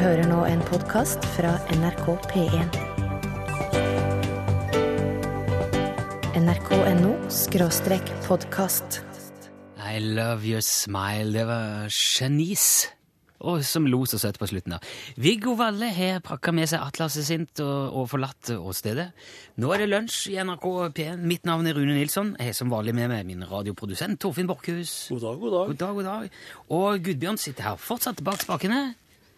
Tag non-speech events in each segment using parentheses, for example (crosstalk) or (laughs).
hører nå en podkast fra NRK P1. nrk.no skråstrek podkast. I love your smile. Det var Janice. Og som lo så søtt på slutten. da. Viggo Valle har pakka med seg atlaset sitt og, og forlatt åstedet. Nå er det lunsj i NRK P1. Mitt navn er Rune Nilsson. Jeg er som vanlig med meg min radioprodusent Torfinn Borchhus. God dag, god dag. God dag, god dag. Og Gudbjørn sitter her fortsatt bak spakene.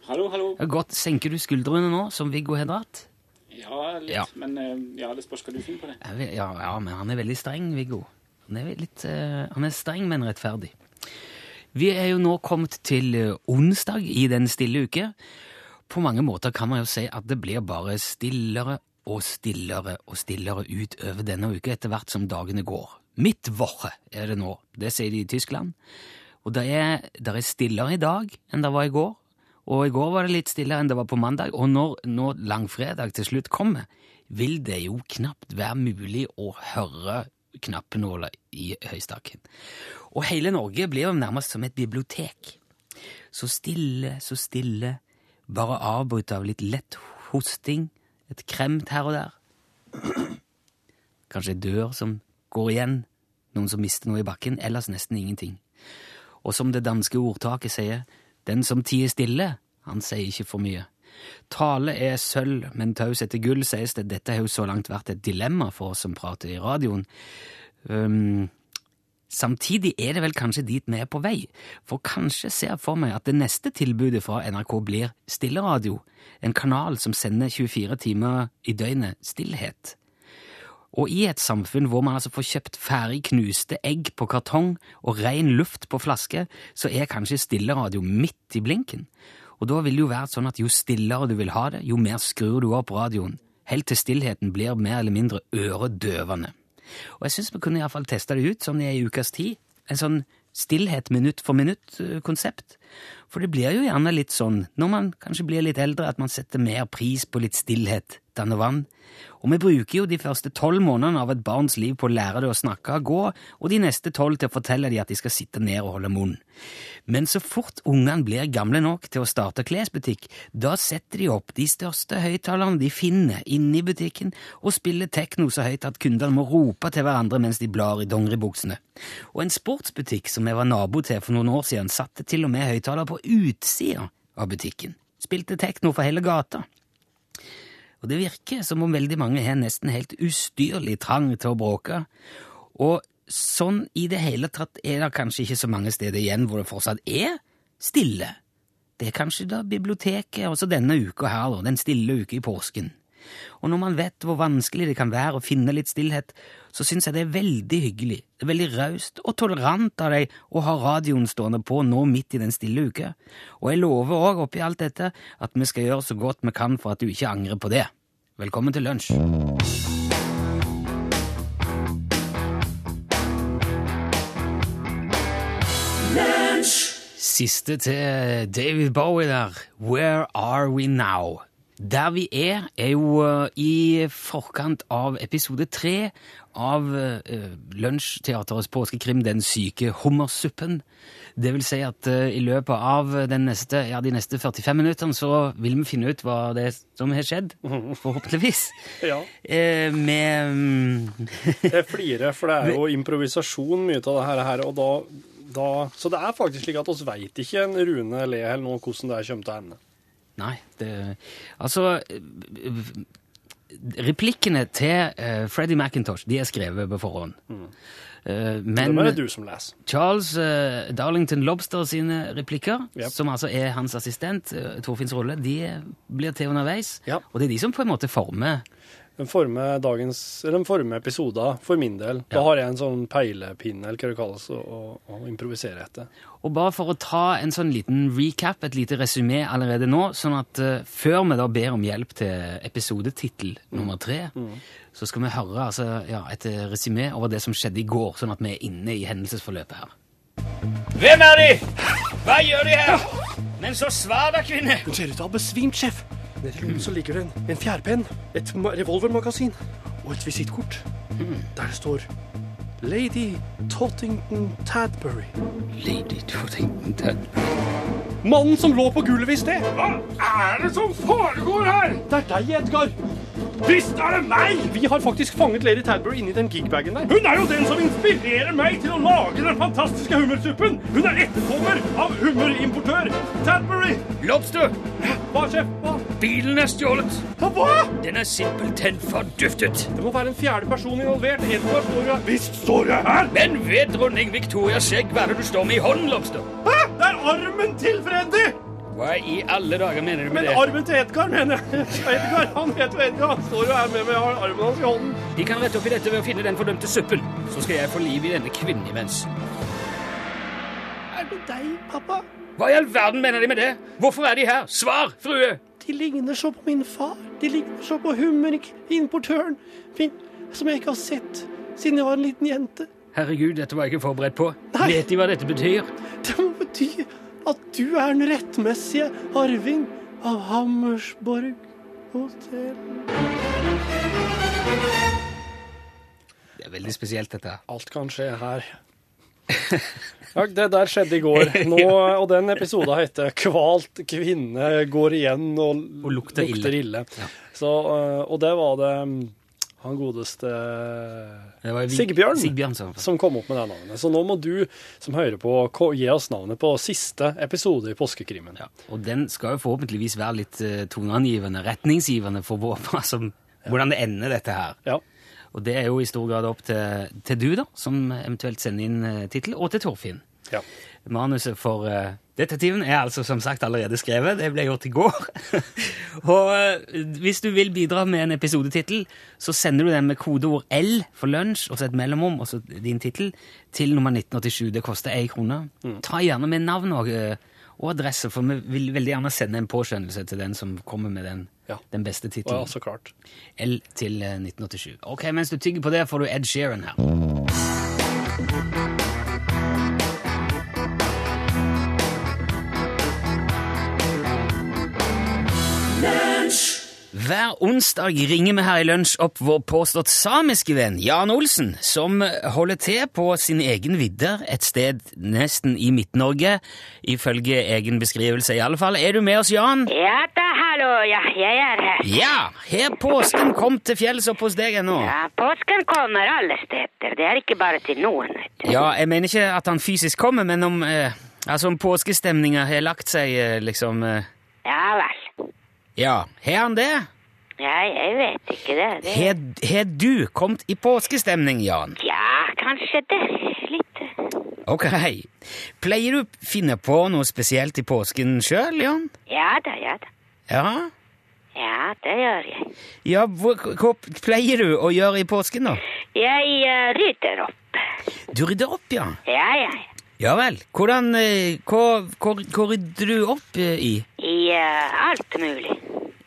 Hallo, hallo. Godt, Senker du skuldrene nå, som Viggo har dratt? Ja, litt, Ja. men eh, ja, det spørs hva du finner på det. Ja, ja, men han er veldig streng, Viggo. Han er, litt, uh, han er streng, men rettferdig. Vi er jo nå kommet til eh, onsdag i den stille uke. På mange måter kan man jo si at det blir bare stillere og stillere og stillere utover denne uka etter hvert som dagene går. Midtwoche er det nå, det sier de i Tyskland. Og det er, det er stillere i dag enn det var i går. Og i går var det litt stillere enn det var på mandag. Og når nå langfredag til slutt kommer, vil det jo knapt være mulig å høre knappenåler i høystakken. Og hele Norge blir jo nærmest som et bibliotek. Så stille, så stille, bare avbrutt av litt lett hosting, et kremt her og der. Kanskje ei dør som går igjen, noen som mister noe i bakken, ellers nesten ingenting. Og som det danske ordtaket sier, den som tier stille, han sier ikke for mye. Tale er sølv, men taushet er gull, sies det. Dette har jo så langt vært et dilemma for oss som prater i radioen. Um, samtidig er det vel kanskje dit vi er på vei, for kanskje ser jeg for meg at det neste tilbudet fra NRK blir Stilleradio, en kanal som sender 24 timer i døgnet stillhet. Og i et samfunn hvor man altså får kjøpt ferdig knuste egg på kartong og ren luft på flaske, så er kanskje stilleradio midt i blinken. Og da vil det jo være sånn at jo stillere du vil ha det, jo mer skrur du opp radioen, helt til stillheten blir mer eller mindre øredøvende. Og jeg syns vi kunne iallfall teste det ut sånn i ei ukas tid. En sånn stillhet minutt for minutt-konsept. For det blir jo gjerne litt sånn når man kanskje blir litt eldre, at man setter mer pris på litt stillhet, og vann. Og vi bruker jo de første tolv månedene av et barns liv på å lære det å snakke og gå, og de neste tolv til å fortelle dem at de skal sitte ned og holde munn. Men så fort ungene blir gamle nok til å starte klesbutikk, da setter de opp de største høyttalerne de finner inne i butikken, og spiller tekno så høyt at kundene må rope til hverandre mens de blar i dongeribuksene. Og en sportsbutikk som jeg var nabo til for noen år siden, satte til og med høyttaler på utsida av butikken. Spilte tekno for hele gata. Og det virker som om veldig mange har nesten helt ustyrlig trang til å bråke. Og sånn i det hele tatt er det kanskje ikke så mange steder igjen hvor det fortsatt er stille. Det er kanskje da biblioteket, også denne uka her, den stille uka i påsken. Og når man vet hvor vanskelig det kan være å finne litt stillhet, så syns jeg det er veldig hyggelig, det er veldig raust og tolerant av deg å ha radioen stående på nå midt i den stille uke. Og jeg lover òg oppi alt dette at vi skal gjøre så godt vi kan for at du ikke angrer på det. Velkommen til lunsj. Siste til David Bowie der. Where are we now? Der vi er, er jo uh, i forkant av episode tre av uh, Lunsjteaterets påskekrim Den syke hummersuppen. Det vil si at uh, i løpet av den neste, ja, de neste 45 minuttene så vil vi finne ut hva det er som har skjedd, forhåpentligvis. (laughs) Ja. Eh, med mm, (laughs) Jeg flirer, for det er jo improvisasjon mye av det her, og da, da Så det er faktisk slik at oss veit ikke en Rune Lehel noe hvordan det her kommer til å ende. Nei, det Altså Replikkene til uh, Freddie McIntosh de er skrevet på forhånd. Eh, men det er du som leser. Charles uh, Darlington Lobster sine replikker, Yep. som altså er hans assistent, uh, Torfinns rolle, de blir til underveis. Yep. Og det er de som på en måte former Den former dagens, eller den former episoder, for min del. Da Ja. har jeg en sånn peilepinne, eller hva det kalles, å, å, å improvisere etter. Og bare for å ta en sånn liten recap, et lite resymé allerede nå, sånn at uh, før vi da ber om hjelp til episodetittel nummer tre, så skal vi høre altså, ja, et eh, resymé over det som skjedde i går, sånn at vi er inne i hendelsesforløpet her. Hvem er de? Hva gjør de her? Men så svar da, kvinne! Hun ser ut til å ha besvimt, sjef. Nede i så ligger det en, en fjærpenn, et revolvermagasin og et visittkort. Der det står Lady Tottington Tadbury. Lady Tottington Tadbury. Mannen som lå på gulvet i sted. Hva er det som foregår her? Det er deg, Edgar. Visst er det meg! Vi har faktisk fanget Lady Tadbury inni den gigbagen der. Hun er jo den som inspirerer meg til å lage den fantastiske hummersuppen. Hun er etterkommer av hummerimportør Tadbury. Lobster! Hva, sjef? Hva? Bilen er stjålet! Hva? Den er simpelthen forduftet. Det må være en fjerde person involvert. Edgar står jo her. Visst står jeg her. Men ved dronning Victorias skjegg, hva er det du står med i hånden, Lobster? Hæ? Det er armen til Freddy! Hva i alle dager mener du med Men det? armen til Edgar, mener jeg. (laughs) Edgar, Han heter jo Edgar. Han står jo her med, med armen hans i hånden. De kan rette opp i dette ved å finne den fordømte suppen. Så skal jeg få liv i denne kvinnen imens. Er det deg, pappa? Hva i all verden mener de med det? Hvorfor er de her? Svar, frue! De ligner så på min far. De ligner så på hummerimportøren min, som jeg ikke har sett siden jeg var en liten jente. Herregud, dette var jeg ikke forberedt på. Nei. Vet de hva dette betyr? Det må bety at du er den rettmessige arving av Hammersborg hotell. Det er veldig spesielt, dette. Alt kan skje her. (laughs) Ja, det der skjedde i går, (laughs) Nå, og den episoden heter 'Kvalt kvinne går igjen og, Og lukter ille. Ja. Så, øh, og det var det mm, han godeste Sigbjørn, Sigbjørn som- som kom opp med det navnet. Så nå må du som hører på, gi oss navnet på siste episode i Påskekrimen. Ja, og den skal jo forhåpentligvis være litt uh, toneangivende, retningsgivende for (laughs) hvordan det ender, dette her. Ja. Og det er jo i stor grad opp til, til du, da, som eventuelt sender inn uh, tittel, og til Torfinn. Ja. Manuset for uh, detektiven er altså som sagt allerede skrevet. Det ble gjort i går. (laughs) og uh, hvis du vil bidra med en episodetittel, så sender du den med kodeord L for lunsj, og så et mellomrom, og så din tittel, til nummer 1987. Det koster én krone. Ta gjerne med navn og, uh, og adresse, for vi vil veldig gjerne sende en påskjønnelse til den som kommer med den, Ja. den beste Ja, tittelen. så klart. L til eh, 1987. Ok, Mens du tygger på det, får du Ed Sheeran her. Hver onsdag ringer vi her i lunsj opp vår påstått samiske venn Jan Olsen, som holder til på sin egen vidder et sted nesten i Midt-Norge, ifølge egen beskrivelse i alle fall. Er du med oss, Jan? Ja da, hallo, ja, jeg er her. Ja! Har påsken kommet til fjells opp hos deg ennå? Ja, påsken kommer alle steder, det er ikke bare til noen. Ja, jeg mener ikke at han fysisk kommer, men om, eh, altså om påskestemninga har lagt seg, eh, liksom eh, Ja vel. Ja, har han det? Ja, jeg vet ikke det. det. Har har du kommet i påskestemning, Jan? Ja, kanskje det. Litt. Ok. Pleier du å finne på noe spesielt i påsken sjøl, Jan? Ja da, ja da. Ja? Ja, det gjør jeg. Ja, hva, hva pleier du å gjøre i påsken, da? Jeg uh, rydder opp. Du rydder opp, ja? Ja, ja, ja. Vel. Hvordan Hva, hva, hva rydder du opp eh, i? I uh, alt mulig.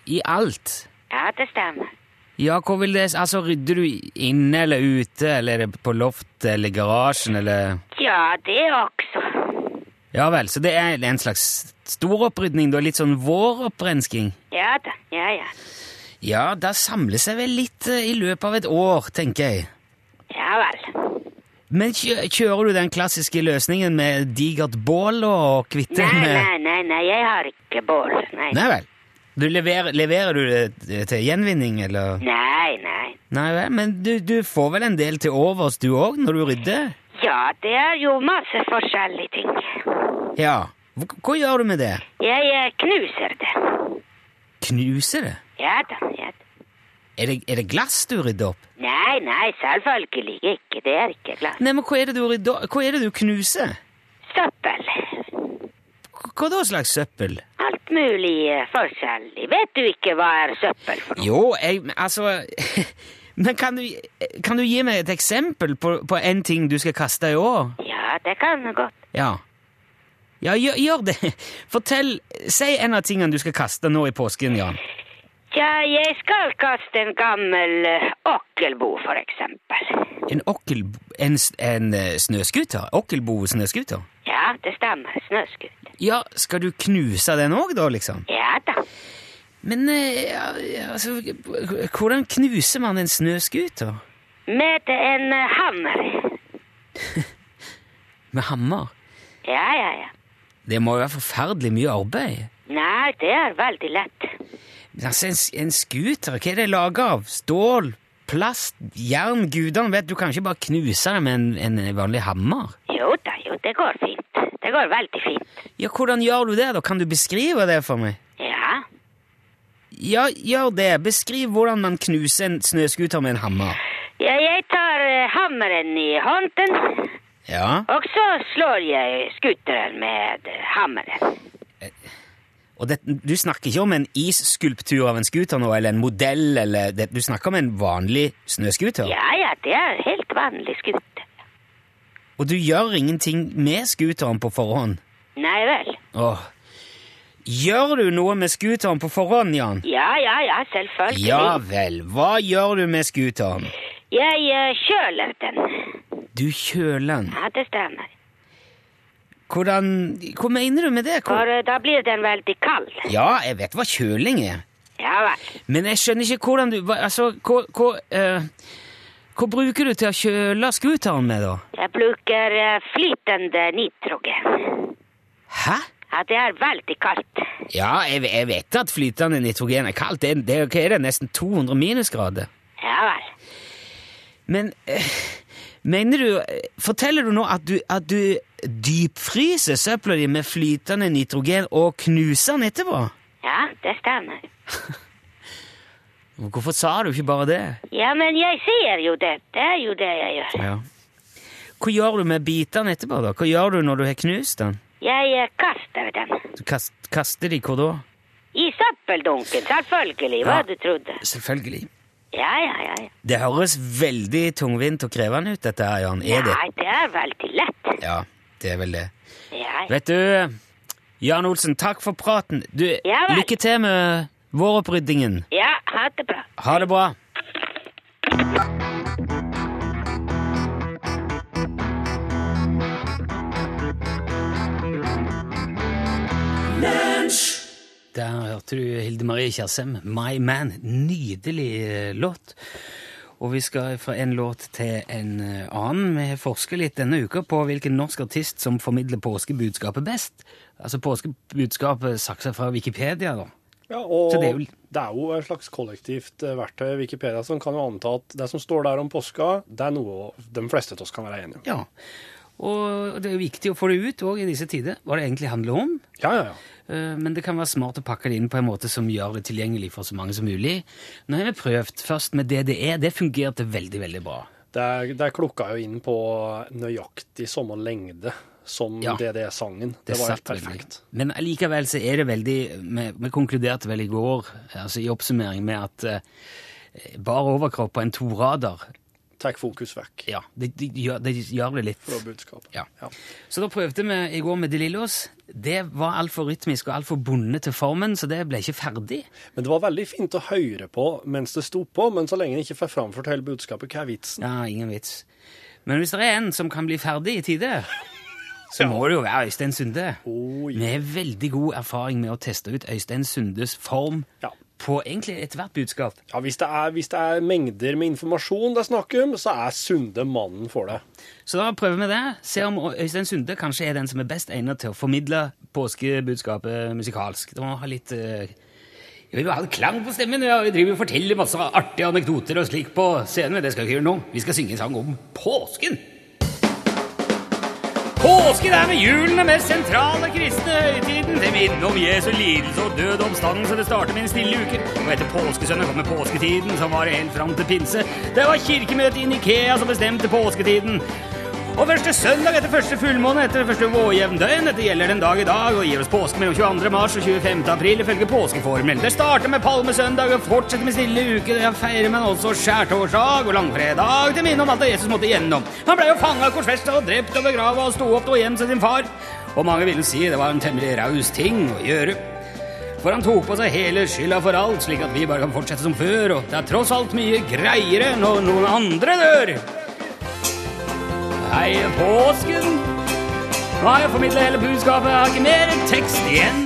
I alt? Ja, det stemmer. Ja, hva vil det Altså, rydder du inne eller ute, eller er det på loftet eller garasjen, eller Ja, det også. Ja vel, så det er en slags storopprydning, da? Litt sånn våropprensking? Ja da, ja, ja. Ja, da samler seg vel litt eh, i løpet av et år, tenker jeg. Ja vel. Men kjører du den klassiske løsningen med digert bål og kvitte Nei, nei, nei, nei, jeg har ikke bål. Nei. Nei vel. Du leverer, leverer du det til gjenvinning, eller? Nei, nei. Nei vel, men du, du får vel en del til overs du òg, når du rydder? Ja, det er jo masse forskjellige ting. Ja. Hva, hva gjør du med det? Jeg eh, knuser det. Knuser det? Ja da, ja da. Er det, er det glass du rydder opp? Nei, nei, selvfølgelig ikke. Det er ikke glass. Nei, men hva er det du rydder Hva er det du knuser? Søppel. Hva da slags søppel? Alt mulig eh, forskjellig. Vet du ikke hva er søppel for noe? Jo, jeg Altså (laughs) Men kan du, kan du gi meg et eksempel på, på en ting du skal kaste i år? Ja, det kan godt. Ja. Ja, gjør, gjør det. (laughs) Fortell Si en av tingene du skal kaste nå i påsken, Jan. Ja, jeg skal kaste en gammel eh, okkelbo, for eksempel. En okkelbo En, en snøskuter? snøscooter? Okkelbo-snøscooter? Ja, det stemmer. Snøskuter. Ja, skal du knuse den òg, da, liksom? Ja da. Men eh, altså Hvordan knuser man en snøscooter? Med en eh, hammer. (laughs) Med hammer? Ja, ja, ja. Det må jo være forferdelig mye arbeid. Nei, det er veldig lett. Men altså, en, en scooter, hva er det laget av? Stål? Plast? Jern? Gudene vet, du kan ikke bare knuse det med en, en vanlig hammer. Jo da, jo, det går fint. Det går veldig fint. Ja, hvordan gjør du det, da? Kan du beskrive det for meg? Ja, Ja, gjør det. Beskriv hvordan man knuser en snøscooter med en hammer. ja jeg tar uh, hammeren i hånden, Ja. og så slår jeg skuteren med uh, hammeren. Og det, du snakker ikke om en isskulptur av en scooter nå, eller en modell, eller det, Du snakker om en vanlig snøscooter? Ja, ja, det er en helt vanlig skuter. Og du gjør ingenting med scooteren på forhånd? Nei vel. Åh. Gjør du noe med scooteren på forhånd, Jan? Ja, ja, ja, selvfølgelig. Ja vel. Hva gjør du med scooteren? Jeg uh, kjøler den. Du kjøler den. Ja, det stemmer. Hvordan Hva mener du med det? Hvor, For eh, da blir den veldig kald. ja, jeg vet hva kjøling er, Ja vel. men jeg skjønner ikke hvordan du Altså, hva, hva, uh, hva bruker du til å kjøle scooteren med, da? Jeg bruker eh, flytende nitrogen. Hæ? Ja, det er veldig kaldt. Ja, jeg, jeg vet at flytende nitrogen er kaldt. Det, det, er- det er? Nesten 200 minusgrader. Ja vel. Men eh, mener du Forteller du nå at du, at du dypfryser søpla di med flytende nitrogen og knuser den etterpå? Ja, det stemmer. (laughs) Hvorfor sa du ikke bare det? Ja, men jeg sier jo det. Det er jo det jeg gjør. Ja. Hva gjør du med bitene etterpå? da? Hva gjør du når du har knust den? Jeg eh, kaster den. Du kast, kaster de hvor da? I søppeldunken, selvfølgelig. Hva Ja. du trodde. Selvfølgelig. Ja, ja, ja. ja. Det høres veldig tungvint og krevende ut, dette her, Jan. Er det? Nei, det er veldig lett. Ja, det er vel det. Ja, Vet du, Jan Olsen, takk for praten. Du, Ja lykke til med våroppryddingen. ja ha det bra. Ha det bra. Der hørte du Hilde Marie Kjersem, My Man. Nydelig eh, låt. Og vi skal fra en låt til en eh, annen. Vi forsker litt denne uka på hvilken norsk artist som formidler påskebudskapet best. Altså påskebudskapet saksa fra Wikipedia, da. Ja, og det det er er, jo- jo... et slags kollektivt eh, verktøy, Wikipedia, som kan jo anta at det som står der om påska, det er noe de fleste av oss kan være enige om. Ja. Og det er jo viktig å få det ut òg i disse tider, hva det egentlig handler om. Ja, ja, ja. Eh, Men det kan være smart å pakke det inn på en måte som gjør det tilgjengelig for så mange som mulig. Nå har vi prøvd først med DDE. Det fungerte veldig, veldig bra. Det, er- det klokka jo inn på nøyaktig samme lengde som Ja. DDE-sangen. Det, var helt perfekt. veldig. Men allikevel så er det veldig Vi, vi konkluderte vel i går, altså i oppsummering, med at eh, bare overkropp på en torader Tar fokus vekk Ja, det, det, gjør, det gjør det litt fra budskapet. Ja. Ja. Så da prøvde vi i går med De Lillos. Det var altfor rytmisk og altfor bundet til formen, så det ble ikke ferdig. Men det var veldig fint å høre på mens det sto på, men så lenge en ikke får framført hele budskapet, hva er vitsen? Ja, ingen vits. Men hvis det er en som kan bli ferdig i tide, (laughs) så Ja. må det jo være Øystein Sunde. Oi. Vi har veldig god erfaring med å teste ut Øystein Sundes form Ja. På egentlig ethvert budskap. Ja, hvis det, er, hvis det er mengder med informasjon det er snakk om, så er Sunde mannen for det. Så da prøver vi det. Se om Øystein Sunde kanskje er den som er best egnet til å formidle påskebudskapet musikalsk. Det må ha litt eh, ja, Vi vil ha en klang på stemmen. Vi driver og forteller masse artige anekdoter og slik på scenen, men det skal vi ikke gjøre nå. Vi skal synge en sang om påsken. Påsken er med julen den mest sentrale kristne høytiden til minne om Jesu lidelse og død oppstandelse. Det starter med en stille uke, og etter påskesøndag kommer påsketiden, som varer helt fram til pinse. Det var kirkemøtet i Nikea som bestemte påsketiden. Og første søndag etter første fullmåne etter første vårjevndøgn. Dette gjelder den dag i dag og gir oss påske mellom 22. mars og 25. april ifølge påskeformelen. Det starter med palmesøndag og fortsetter med stille uke. Det feirer man også skjærtorsdag og langfredag til minne om alt det Jesus måtte igjennom. Han ble jo fanga, korsfesta og drept og begrava og sto opp og hjem til sin far. Og mange ville si det var en temmelig raus ting å gjøre. For han tok på seg hele skylda for alt, slik at vi bare kan fortsette som før. Og det er tross alt mye greiere når noen andre dør. Hei, påsken! Nå har jeg formidla hele budskapet. Jeg har ikke mer tekst igjen.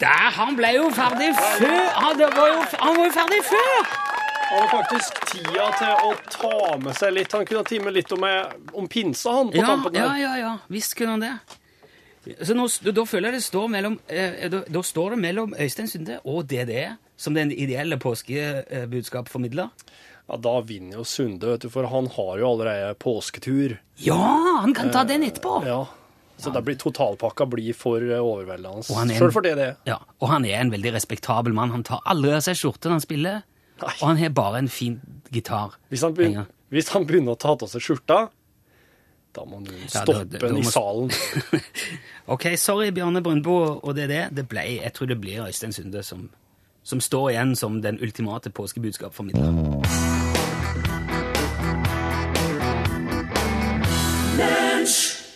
Der, han ble jo ferdig før. Han, var jo, han var jo ferdig før. Han har faktisk tida til å ta med seg litt. Han kunne ha timet litt om, om pinsa, han. på Ja, tampen ja, der. ja, ja. Visst kunne han det. Så nå, da føler jeg det står mellom eh, da, da står det mellom Øystein Sunde og DDE, som den ideelle påskebudskapformidler. Ja, Da vinner jo Sunde, vet du, for han har jo allerede påsketur. Ja, han kan ta den etterpå! Ja. Så da blir, totalpakka blir for eh, overveldende. Er Selv for det det er. Ja, og han er en veldig respektabel mann. Han tar aldri av seg skjorte når han spiller, Nei. og han har bare en fin gitar. Hvis han, begynner, hvis han begynner å ta av seg skjorta, da må du Ja, stoppe da- da- da i må- salen. (laughs) Ok, sorry, Bjarne Brøndbo, og det er det. Det ble, jeg tror det blir Øystein Sunde som, som står igjen som den ultimate påskebudskapformidler.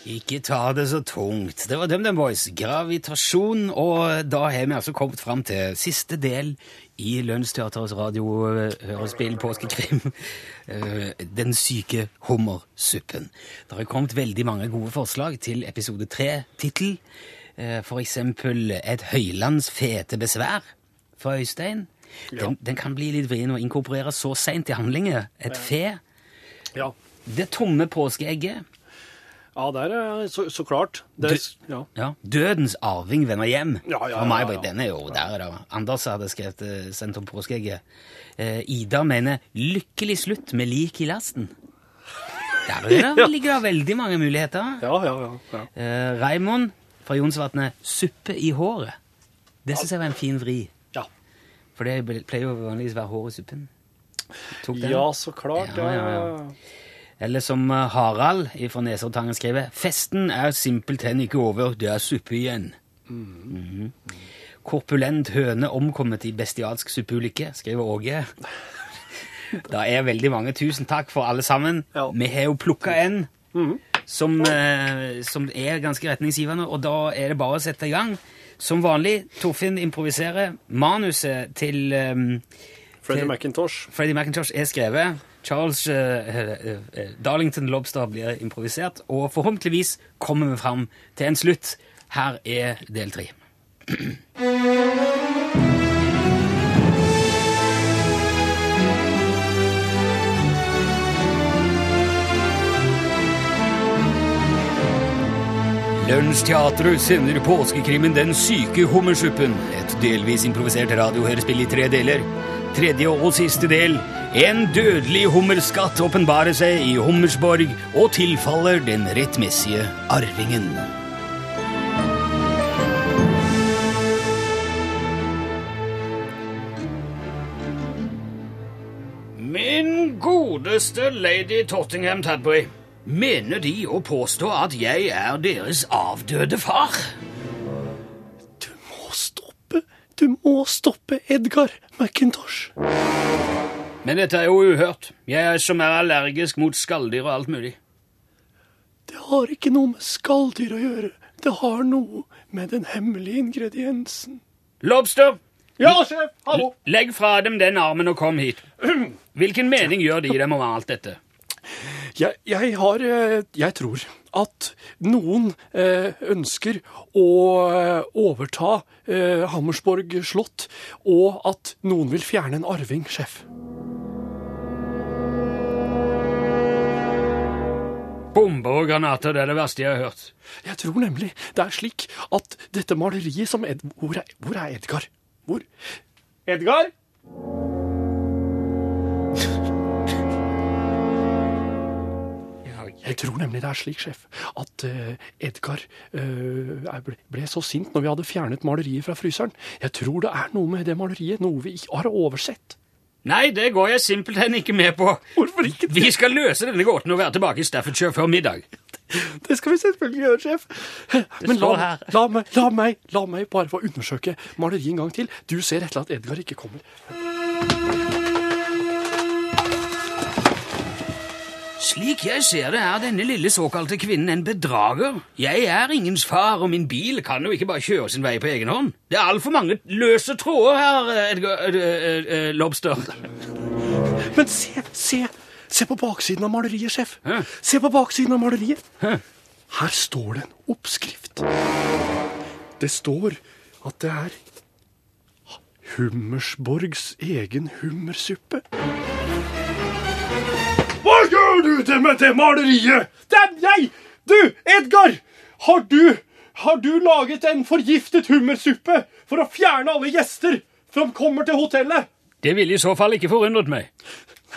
Ikke ta det så tungt. Det var DumDum Boys, gravitasjon, og da har vi altså kommet fram til siste del i Lønnsteaterets radiohørespill påskekrim. Eh, Den syke hummersuppen. Det har kommet veldig mange gode forslag til episode tre-tittel. Eh, For eksempel Et høylands fete besvær fra Øystein. Den, den kan bli litt vrien å inkorporere så seint i handlinger. Et fe. Ja, Det tomme påskeegget. Ja det er så, så klart. Det, er- ja. Ja, Dødens arving vender hjem. Ja, ja, ja, ja. Den er jo der, da. Anders hadde skrevet eh, sendt om påskeegget. Eh, Ida mener 'lykkelig slutt med lik i lasten'. Der er det, (laughs) ligger det veldig mange muligheter. Ja, ja, ja. ja. Eh, Raimond fra Jonsvatnet 'suppe i håret'. Det syns jeg var en fin vri. ja. For det pleier jo vanligvis å være hår i suppen. Ja, så klart. Ja, ja, ja. Eller som eh, Harald fra Nesoddtangen skriver 'Festen er simpelthen ikke over, det er suppe igjen'. Mhm. Korpulent høne omkommet i bestialsk suppeulykke, skriver Åge. (laughs) Det er veldig mange. Tusen takk for alle sammen. Ja. Vi har jo plukka en som, eh, som er ganske retningsgivende, og da er det bare å sette i gang. Som vanlig, Torfinn improviserer. Manuset til um, Freddie til- McIntosh. Freddie McIntosh er skrevet. Charles eh, eh, eh, Darlington Lobster blir improvisert. Og forhåpentligvis kommer vi fram til en slutt. Her er del tre. (clears throat) Lunsjteatret sender påskekrimmen Den syke hummersuppen. Et delvis improvisert radiohørespill i tre deler. Tredje og siste del. En dødelig hummerskatt åpenbarer seg i Hummersborg og tilfaller den rettmessige arvingen. Min godeste lady Tottingham Tadbury, mener de å påstå at jeg er deres avdøde far? Du må stoppe! Du må stoppe Edgar McIntosh! Men dette er jo uhørt. Jeg er som er allergisk mot skalldyr og alt mulig. Det har ikke noe med skalldyr å gjøre. Det har noe med den hemmelige ingrediensen. Lobster, Ja, sjef! Hallo! legg fra dem den armen og kom hit. (clears throat) Hvilken mening gjør de dem om alt dette? Jeg, jeg har eh, Jeg tror at noen eh, ønsker å eh, overta Hammersborg slott, og at noen vil fjerne en arving, sjef. Bomber og granater, det er det verste jeg har hørt. Jeg tror nemlig det er slik at dette maleriet som Ed... Hvor er, hvor er Edgar? Hvor? Edgar? Jeg tror nemlig det er slik, sjef, at uh, Edgar er- ble, så sint når vi hadde fjernet maleriet fra fryseren. Jeg tror det er noe med det maleriet, noe vi ikke har oversett. Nei, det går jeg simpelthen ikke med på. Hvorfor ikke det? Vi skal løse denne gåten og være tilbake i Staffordshire før middag. Det skal vi selvfølgelig gjøre, sjef. Men la, la, meg, la, meg, la meg bare få undersøke maleriet en gang til. Du ser et eller at Edgar ikke kommer. Slik jeg ser det, er denne lille såkalte kvinnen en bedrager. Jeg er ingens far, og min bil kan jo ikke bare kjøre sin vei på egen hånd. Det er altfor mange løse tråder her, Edgar uh, uh, uh, Lobster. Men se, se, se på baksiden av maleriet, sjef. Hæ? Se på baksiden av maleriet. Hæ? Her står det en oppskrift. Det står at det er Hummersborgs egen hummersuppe. Hva du til med det maleriet? Det er jeg! Du, Edgar! Har du har du laget en forgiftet hummersuppe for å fjerne alle gjester som kommer til hotellet? Det ville i så fall ikke forundret meg,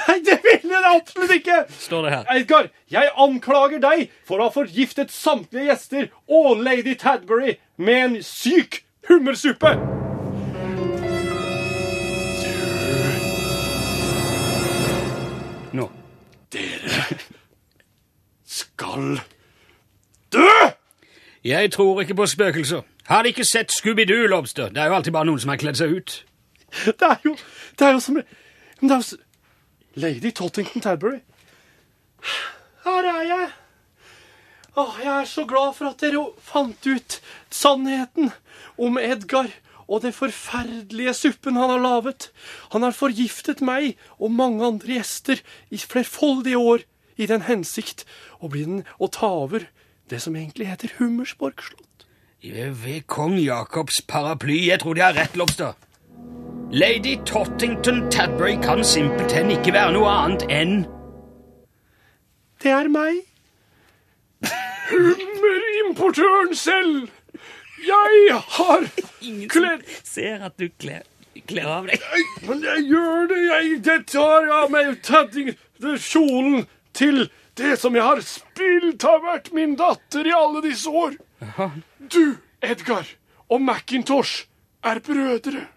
Nei, det ville det absolutt ikke! står det her. Edgar, jeg anklager deg for å ha forgiftet samtlige gjester og lady Tadbury med en syk hummersuppe. Skal dø! Jeg tror ikke på spøkelser. Har de ikke sett Scooby-Doo, Lobster? Det er jo alltid bare noen som har kledd seg ut. Det er jo, det er jo som Men det er jo Lady Tottington Tadbury. Her er jeg. Åh, jeg er så glad for at dere fant ut sannheten om Edgar og den forferdelige suppen han har laget. Han har forgiftet meg og mange andre gjester i flerfoldige år i den hensikt å bli den å ta over det som egentlig heter Hummersborg slott. Ved kong Jakobs paraply. Jeg tror de har rett, Lobster. Lady Tottington Tadbury kan simpelthen ikke være noe annet enn Det er meg. Hummerimportøren selv. Jeg har kledd ser at du kler, kler av deg. Men jeg gjør det, jeg. jeg tar av meg tadding, det kjolen til det som jeg har spilt har vært min datter i alle disse år. Du, Edgar, og Macintosh er brødre.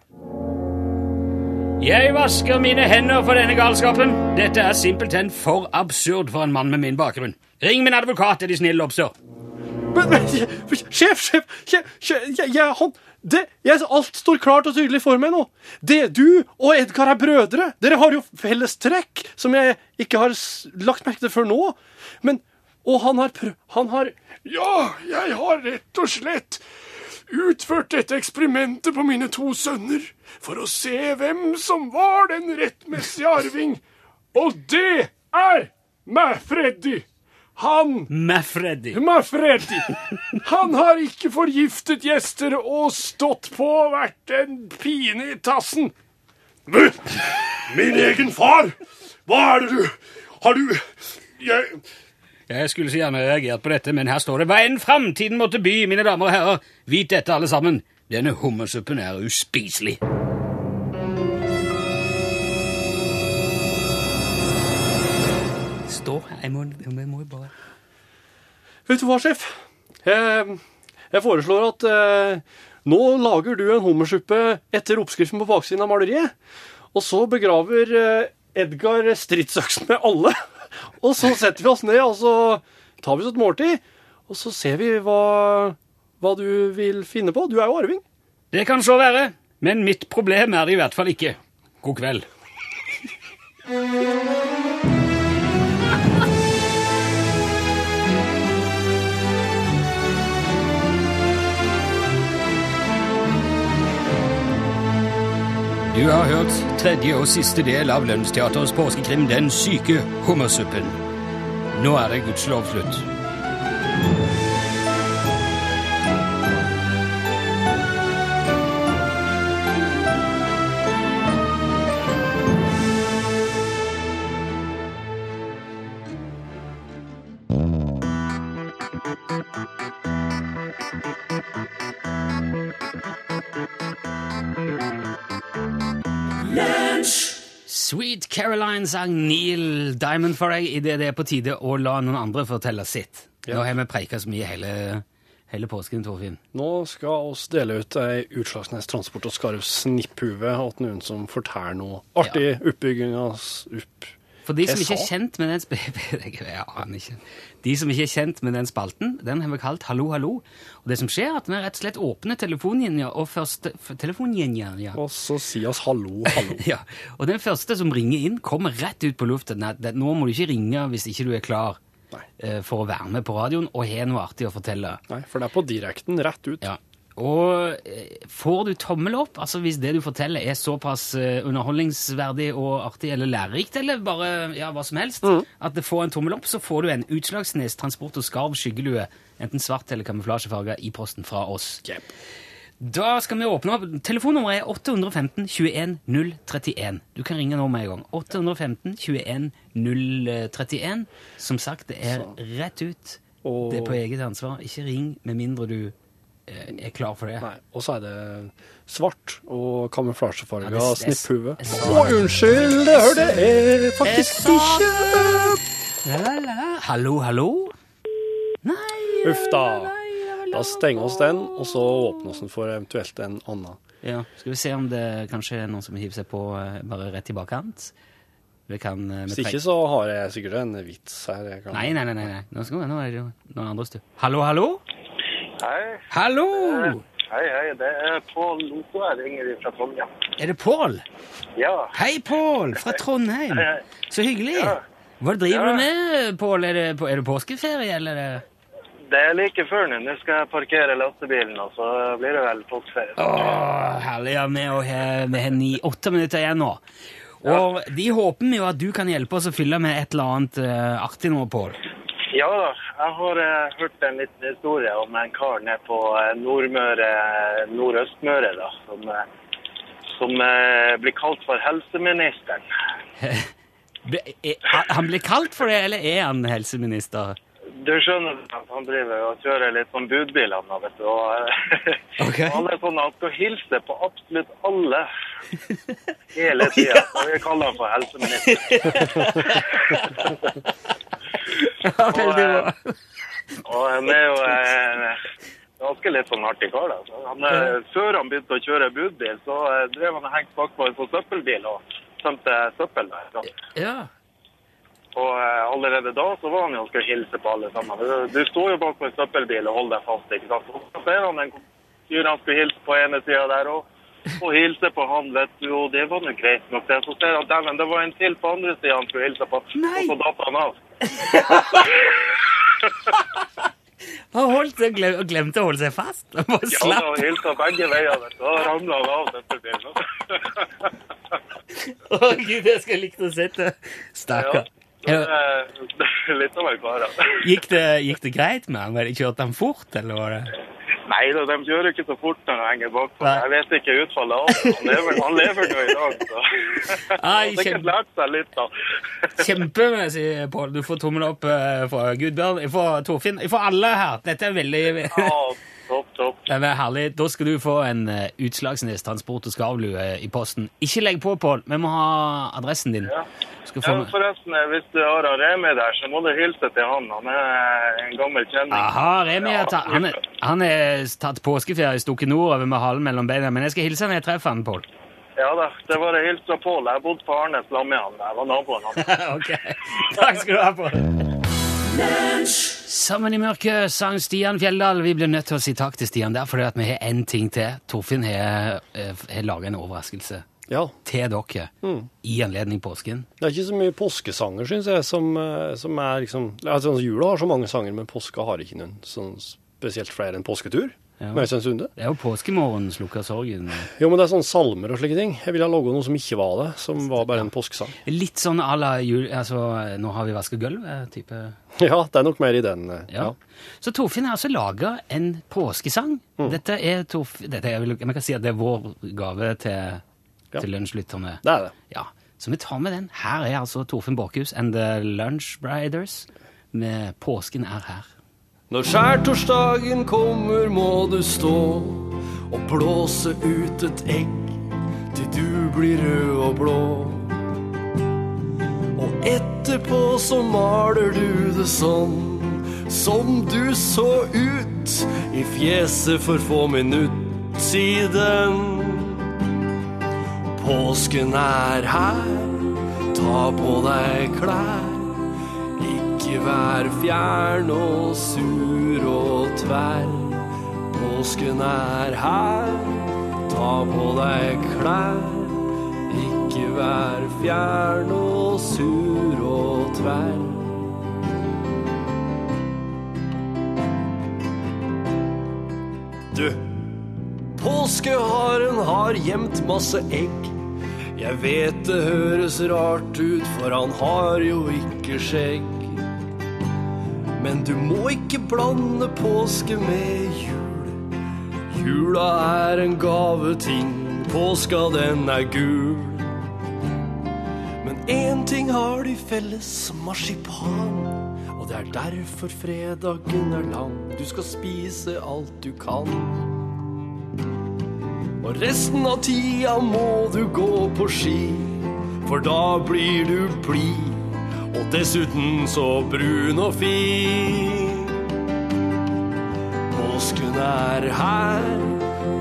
Jeg vasker mine hender for denne galskapen. Dette er simpelthen for absurd for en mann med min bakgrunn. Ring min advokat, er de snille, Lobster. Men, men sjef, sjef, sjef, sjef jeg, jeg, han, det, jeg, Alt står klart og tydelig for meg nå. Det, du og Edgar er brødre. Dere har jo felles trekk som jeg ikke har lagt merke til før nå. Men Og han har prøv... Han har Ja, jeg har rett og slett utført dette eksperimentet på mine to sønner for å se hvem som var den rettmessige arving. Og det er meg, Freddy. Han Maffreddy. Manfredi. Han har ikke forgiftet gjester og stått på og vært en pine i tassen. Men, min egen far! Hva er det du Har du Jeg Jeg skulle så gjerne reagert på dette, men her står det enn framtiden måtte by, mine damer og herrer. Vit dette, alle sammen. Denne hummersuppen er uspiselig. Her. Jeg må, jeg må jo bare Vet du hva, sjef? Jeg, jeg foreslår at eh, nå lager du en hummersuppe etter oppskriften på baksiden av maleriet. Og så begraver eh, Edgar stridsøksen med alle. (laughs) Og så setter vi oss ned, og så tar vi oss et måltid. Og så ser vi hva, hva du vil finne på. Du er jo arving. Det kan så være, men mitt problem er det i hvert fall ikke. God kveld. (laughs) Du har hørt tredje og siste del av Lønnsteaterets påskekrim Den syke hummersuppen. Nå er det gudskjelov slutt. Sweet Caroline sang Neil Diamond for deg idet det er på tide å la noen andre fortelle sitt. Nå har vi preika så mye hele, hele påsken, Torfinn. Nå skal oss dele ut ei Utslagsnes Transport og Skarv snipphue til noen som forteller noe artig oppbygging av opp... For de som ikke er kjent med den sp (laughs) jeg aner ikke. De som ikke er kjent med den spalten, den har vi kalt Hallo, hallo. Og det som skjer, er at vi rett og slett åpner telefonlinja, og første telefonlinja, ja. Og så sier oss hallo, hallo. (laughs) ja. Og den første som ringer inn, kommer rett ut på luften. Nei, nå må du ikke ringe hvis ikke du er klar Nei. eh, for å være med på radioen og har noe artig å fortelle. Nei, for det er på direkten, rett ut. Ja. Og eh, får du tommel opp, altså hvis det du forteller er såpass eh, underholdningsverdig og artig eller lærerikt, eller bare ja, hva som helst, at det får en tommel opp, så får du en Utslagsnes Transport og Skarv skyggelue, enten svart eller kamuflasjefarga, i posten fra oss. Yep. Da skal vi åpne opp. Telefonnummeret er 815 21 031. Du kan ringe nå med en gang. 815 21 031. Som sagt, det er rett ut. Det er på eget ansvar. Ikke ring med mindre du er klar for det. Nei. Og så er det svart og kamuflasjefarga Ja, snipphue. Å, unnskyld, det hørte jeg faktisk ikke. Hallo, hallo? Nei Uff da. Da stenger oss den, og så åpner oss den for eventuelt en annen. Ja, Skal vi se om det kanskje er noen som hiver seg på eh, bare rett i bakkant? Kan eh, Hvis ikke så har jeg sikkert en vits her. Nei, nei, nei. nei. Nå, skal vi, nå er det jo noen andre stu. Hallo, hallo? Hei, Hallo! hei, hei. Det er Pål Loto jeg ringer fra Trondheim. Er det Pål? Ja, Hei, Pål! Fra Trondheim. Hei, hei. Så hyggelig. Ja. Hva driver Ja. du med, Pål? Er, er det påskeferie, eller? er det- er like før nå. Nå skal jeg parkere lastebilen, og så blir det vel påskeferie. Åh, herlig. Ja, vi har vi ni-åtte minutter igjen nå. Og de håper jo at du kan hjelpe oss å fylle med et eller annet uh, artig nå, Pål. Ja da, jeg har eh, hørt en liten historie om en kar nede på eh, Nordmøre, Nordøstmøre, da, som, eh, som eh, blir kalt for helseministeren. (laughs) Er- Han blir kalt for det, eller er han helseminister? Du skjønner at han driver og kjører litt sånn budbil, han vet du. Og, (laughs) okay. Ok. Han er sånn at han skal hilse på absolutt alle (laughs) hele tida. Så vi kaller han for helseminister. Ja, veldig bra. Og han er jo eh, ganske litt sånn artig kar. da. Han, eh, før han begynte å kjøre budbil, så eh, drev han og hengte bakpå en sånn søppelbil og tømte søppel der. Så. Ja. Og eh, allerede da så var han jo og skulle hilse på alle sammen. Du, du står jo bak på en søppelbil og holder deg fast, ikke sant. Og så ser han en fyr han skulle hilse på ene sida der, og, og hilse på han, vet du. Og det var nå greit nok, det. Så ser han dæven, det var en til på andre sida han skulle hilse på, Nei. og så datt han av. Han holdt seg, glem, glemte å holde seg fast. Han bare Ja, helt hilsa begge veier, vet du. Da ramla han av søppelbilen. Å, Gud, jeg skulle likt å sitte det. Stakkar. Ja. Det det er (laughs) litt av en altså. Gikk, det, gikk det greit med han? Kjørte han fort, eller var det Nei da, de kjører ikke så fort når de henger bakpå. Jeg vet ikke utfallet av det. Han lever, han lever nå i dag, så Ai, Han har sikkert lært seg litt, da. Kjempemessig, Pål. Du får tommel opp eh, fra Gudbjørn, fra Torfinn, fra alle her. Dette er veldig Ja, topp, topp. Det er herlig. Da skal du få en uh, Utslagsnes transport- og skavlue i posten. Ikke legg på, Pål. Vi må ha adressen din. Ja. Skal få Ja, forresten, eh, hvis du har Remi der, så må du hilse til han. Han er en gammel kjenning. Aha, Remi er ta han, er, han er tatt påskeferie, stukket nordover med halen mellom beina. Men jeg skal hilse når jeg treffer han, Pål. Ja da, det var hilse fra Pål. Jeg bodde på Arnes sammen med han. Jeg var naboen hans. (laughs) ok. Takk skal du ha, Pål. Sammen i mørket sang Stian Fjelldal. Vi blir nødt til å si takk til Stian der, fordi vi har én ting til. Torfinn har, eh, har laga en overraskelse Ja. til dere Mm. i anledning påsken. Det er ikke så mye påskesanger, syns jeg, som, eh, som er liksom altså, Jula har så mange sanger, men påska har ikke noen sånn spesielt flere enn påsketur. Ja. Med Øystein Sunde. Det er jo påskemorgen slukker sorgen. Jo, men det er sånn salmer og slike ting. Jeg ville ha laga noe som ikke var det, som var bare en påskesang. Litt sånn à la jul... Altså, nå har vi vasket gulvet, type (laughs) Ja, det er nok mer i den. eh, Ja. Ja. Så Torfinn har altså laga en påskesang. Mm. Dette er Torfinn Vi kan si at det er vår gave til, Ja. til lunsjlytterne. Det er det. Ja, så vi tar med den. Her er altså Torfinn Borchhus and The Lunch Briders med 'Påsken er her'. Når skjærtorsdagen kommer, må du stå og blåse ut et egg til du blir rød og blå. Og etterpå så maler du det sånn som du så ut i fjeset for få minutt siden. Påsken er her, ta på deg klær. Ikke vær fjern og sur og tverr. Påsken er her, ta på deg klær. Ikke vær fjern og sur og tverr. Du, påskeharen har gjemt masse egg. Jeg vet det høres rart ut, for han har jo ikke skjegg. Men du må ikke blande påske med jul. Jula er en gaveting, påska den er gul. Men én ting har de felles, marsipan. Og det er derfor fredagen er lang. Du skal spise alt du kan. Og resten av tida må du gå på ski, for da blir du blid. Og dessuten så brun og fin. Påsken er her,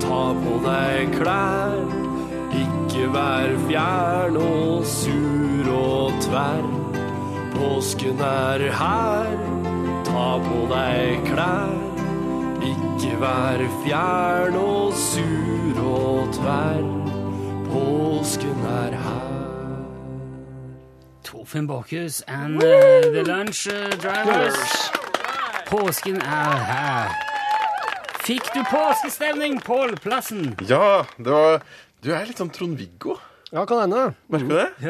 ta på deg klær. Ikke vær fjern og sur og tverr. Påsken er her, ta på deg klær. Ikke vær fjern og sur og tverr. Påsken er her. Torfinn Borchhus and uh, The Lunch uh, Drivers. Påsken er her. Fikk du påskestemning, Pål Plassen? Ja, det var Du er litt sånn Trond-Viggo. Ja, kan hende. Merker du det? (laughs)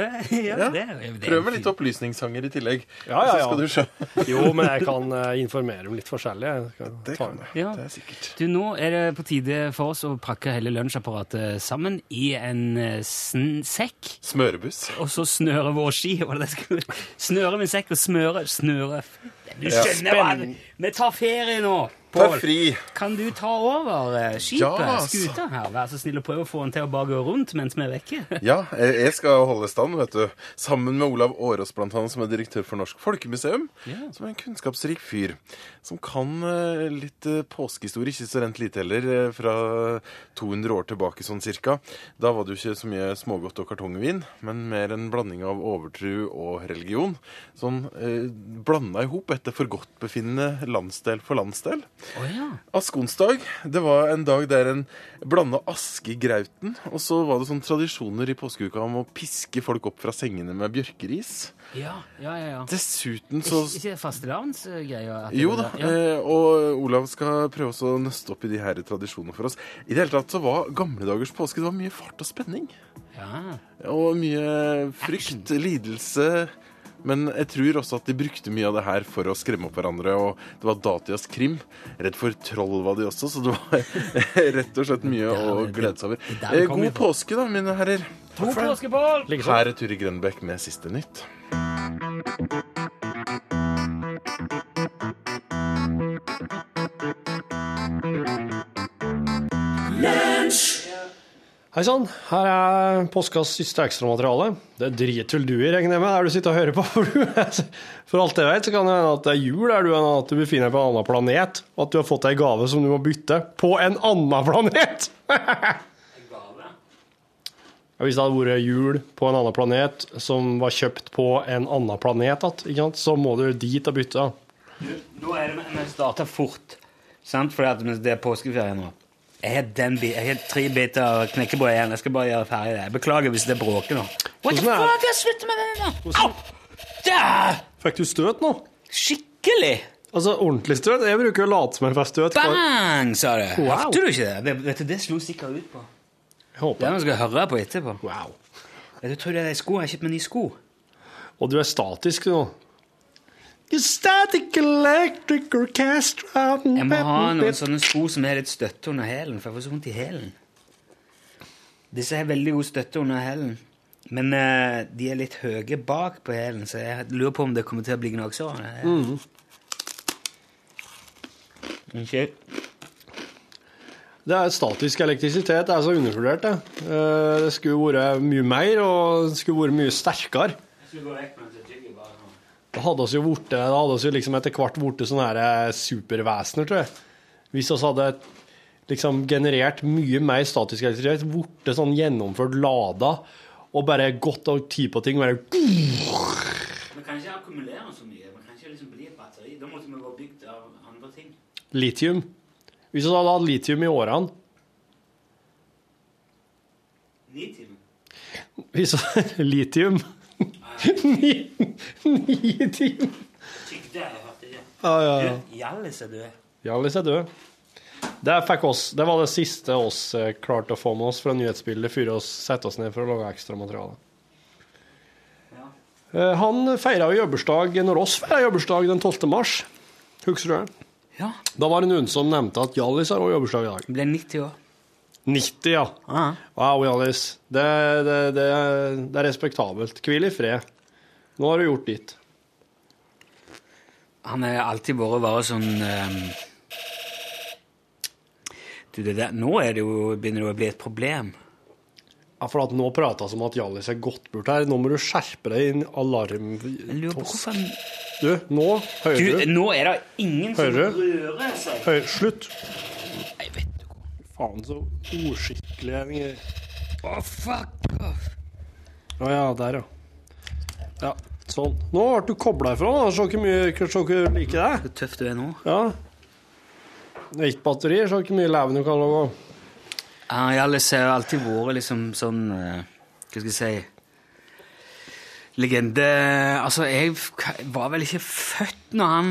Ja, Ja. det, det, Prøv med litt opplysningssanger i tillegg. Ja, ja, Så ja. skal du skjønne. (laughs) Jo, men jeg kan eh, informere om litt forskjellig. Det kan med. du. Ja. Det er sikkert. Du, Nå er det på tide for oss å pakke hele lunsjapparatet sammen i en eh, sn sekk, Smørebuss. og så snøre vår ski. Var det det Snøre min sekk og smøre Snøre Du Ja. skjønner hva Vi tar ferie nå, Pål. fri. Kan du ta over eh, skipet, Ja, altså. skuta her? Vær så snill og prøve å få den til å bare gå rundt mens vi er vekke. Ja, jeg skal holde stand, vet du. Sammen med Olav Årås, blant annet, som er direktør for Norsk Folkemuseum. Ja. Som er en kunnskapsrik fyr. Som kan eh, litt eh, påskehistorie, ikke så rent lite heller, fra 200 år tilbake sånn cirka. Da var det jo ikke så mye smågodt og kartongvin, men mer en blanding av overtru og religion. Sånn eh, blanda i hop etter forgodtbefinnende landsdel for landsdel. Å ja. Askonsdag, det var en dag der en blanda aske i grauten, og så var det sånn tradisjoner i påskeuka om å piske folk opp fra sengene med bjørkeris. Ja, ja, ja. ja. Dessuten så Ikke, ikke fastelavnsgreia? Jo da. Ja. eh, og Olav skal prøve å nøste opp i de her tradisjonene for oss. I det hele tatt så var gamle dagers påske det var mye fart og spenning. ja. Og mye frykt, lidelse. Men jeg tror også at de brukte mye av det her for å skremme opp hverandre. Og det var datidas krim. Redd for troll var de også, så det var (laughs) rett og slett mye å glede seg over. Eh, God påske, da, mine herrer. God påske, Pål! Her er Turi Grønbekk med siste nytt. Hei sann, her er påskas siste ekstramateriale. Det driter vel du i, regner jeg med, der du sitter og hører på. For, du, for alt jeg vet, så kan det hende at det er jul der du, er, at du befinner deg på en annen planet, og at du har fått ei gave som du må bytte på en annen planet! Hvis det hadde vært jul på en annen planet som var kjøpt på en annen planet, så må du dit og bytte. Nå er det men starter fort, sant? Fordi det er påskeferie nå. Jeg har, den, bi- jeg har tre biter knekkebrød igjen. Jeg skal bare gjøre ferdig det. Jeg beklager hvis det bråker nå. What the fuck? Jeg slutter med det nå! Au! Der! Fikk du støt nå? Skikkelig! Altså ordentlig støt? Jeg bruker å late som jeg får støt. Bang, sa du. Wow. Hørte du ikke det? det? Vet du, det slo sikkert ut på. Jeg håper. Det er noe jeg skal høre på etterpå. Wow. Jeg tror det er de skoene? Jeg har kjøpt meg nye sko. Og du er statisk nå. Static electric orchestra Jeg må ha noen sånne sko som er litt støtte under hælen, for jeg får så vondt i hælen. Disse har veldig god støtte under hælen, men uh, de er litt høye bak på hælen, så jeg lurer på om det kommer til å bli gnagsår. Mm. Ikke? Det er statisk elektrisitet. Det er så undervurdert, det. Eh, Det skulle vært mye mer, og det skulle vært mye sterkere. Jeg skulle gå vekk med nå. Da hadde oss jo vorte, da hadde oss jo liksom etter hvert blitt sånne her eh, supervesener, tror jeg. Hvis vi hadde liksom generert mye mer statisk elektrisitet, blitt sånn gjennomført lada, og bare gått av tid på ting, bare Man kan ikke akkumulere så mye. Man kan ikke liksom bli et batteri. Da måtte vi vært bygd av andre ting. litium. Hvis vi hadde hatt litium i årene, (laughs) Litium. hvis litium Hørte det. Ja, ja, ja. Hjallis er død. Hjallis er død. Det, oss, det var det siste oss eh, klarte å få med oss fra nyhetsbildet før vi sette oss ned for å lage ekstramateriale. Ja. Eh, Han feira jo jobbursdag når oss feira jobbursdag den 12. mars. Husker du det? Ja. Da var det noen som nevnte at Hjallis har òg jobbursdag i dag. Ble 90 år. 90, ja. Ah. Wow, Hjallis. Det, det, det, det er respektabelt. Hvil i fred. Nå har du gjort ditt. Han har alltid vært bare sånn um... Du, det der Nå er det jo, begynner det å bli et problem. Ja, for nå vi om at Hjallis er gått bort her. Nå må du skjerpe deg inn. Alarm... Jeg lurer på hvorfor han Du, nå hører Du, du. nå er det ingen som Hører du? rører seg. Hører, slutt. Nei, vet du hva. Faen, så ordskikkelig vi. Å, fuck off. Å ja, der, ja. Ja, sånn. Nå ble du kobla ifra. da. Så ikke mye så ikke like deg. Så tøff du er nå. Ja. Ett batteri, så ikke mye leven du kan lage. Ja, jeg har alltid vært liksom sånn eh, Hva skal jeg si Legende Altså, jeg var vel ikke født når han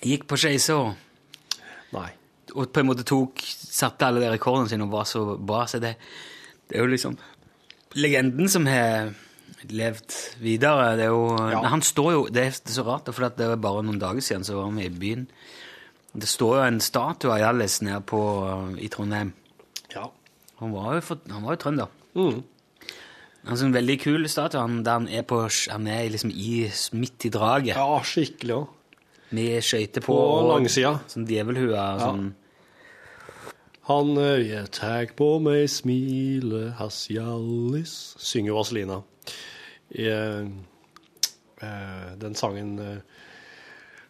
gikk på Skeisår. Og på en måte tok Satte alle de rekordene sine og var så bra. Så det, det er jo liksom legenden som har levd videre. Det er jo Ja. Han står jo Det er så rart, for det er bare noen dager siden så var vi i byen. Det står jo en statue av Hjallis nede på, i Trondheim. Ja. Han var jo, for, han var jo trønder. Mm. Altså en veldig kul statue han, der han er, på, han er liksom i, midt i draget. Ja, skikkelig òg. Med skøyter på. På langsida. Sånn djevelhue. og Sånn. Han jeg tar på meg, smile, hans Hjallis Synger Vazelina. I uh, eh, den sangen uh,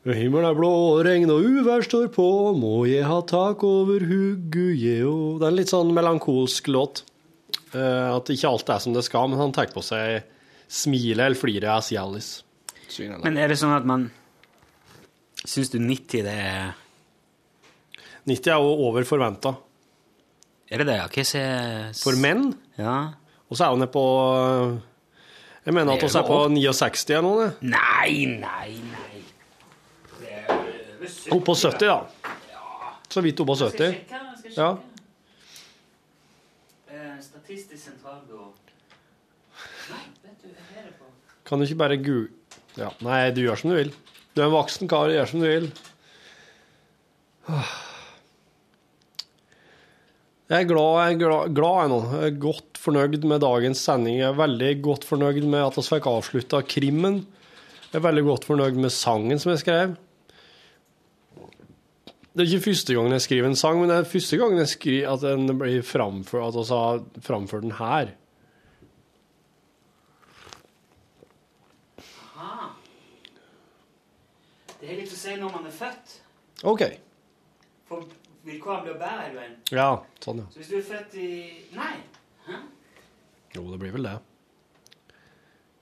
Himmelen er blå, regn og uvær står på, må jeg ha tak over huggu, jeo Det er en litt sånn melankolsk låt. Uh, at ikke alt er som det skal, men han tar på seg smilet eller fliret hans Hjallis. Men er det sånn at man Syns du 90 det er 90 er jo over forventa. Er det det? Jeg ikke se... For menn. Ja. Og så er hun nede på Jeg mener at vi er på 69 eller noe. det. Nei, nei, nei. Det 70. Oppå 70, da. Så vidt oppå 70. Ja. Eh, Statistisk sentralbyrå Nei, vet du, jeg er det på Kan du ikke bare gu... Ja. Nei, du gjør som du vil. Du er en voksen kar, gjør som du vil. Jeg er glad, jeg er glad, glad jeg nå. Jeg er godt fornøyd med dagens sending. Jeg er veldig godt fornøyd med at vi fikk avslutta krimmen. Jeg er veldig godt fornøyd med sangen som jeg skrev. Det er ikke første gangen jeg skriver en sang, men det er første gangen jeg skriver at den blir framført, at vi har framført den her. Aha. Det er litt å si når man er født. OK. For vilkårene blir bedre veien. Ja, sånn, ja. Så hvis du er født i Nei. Hæ? Jo, det blir vel det.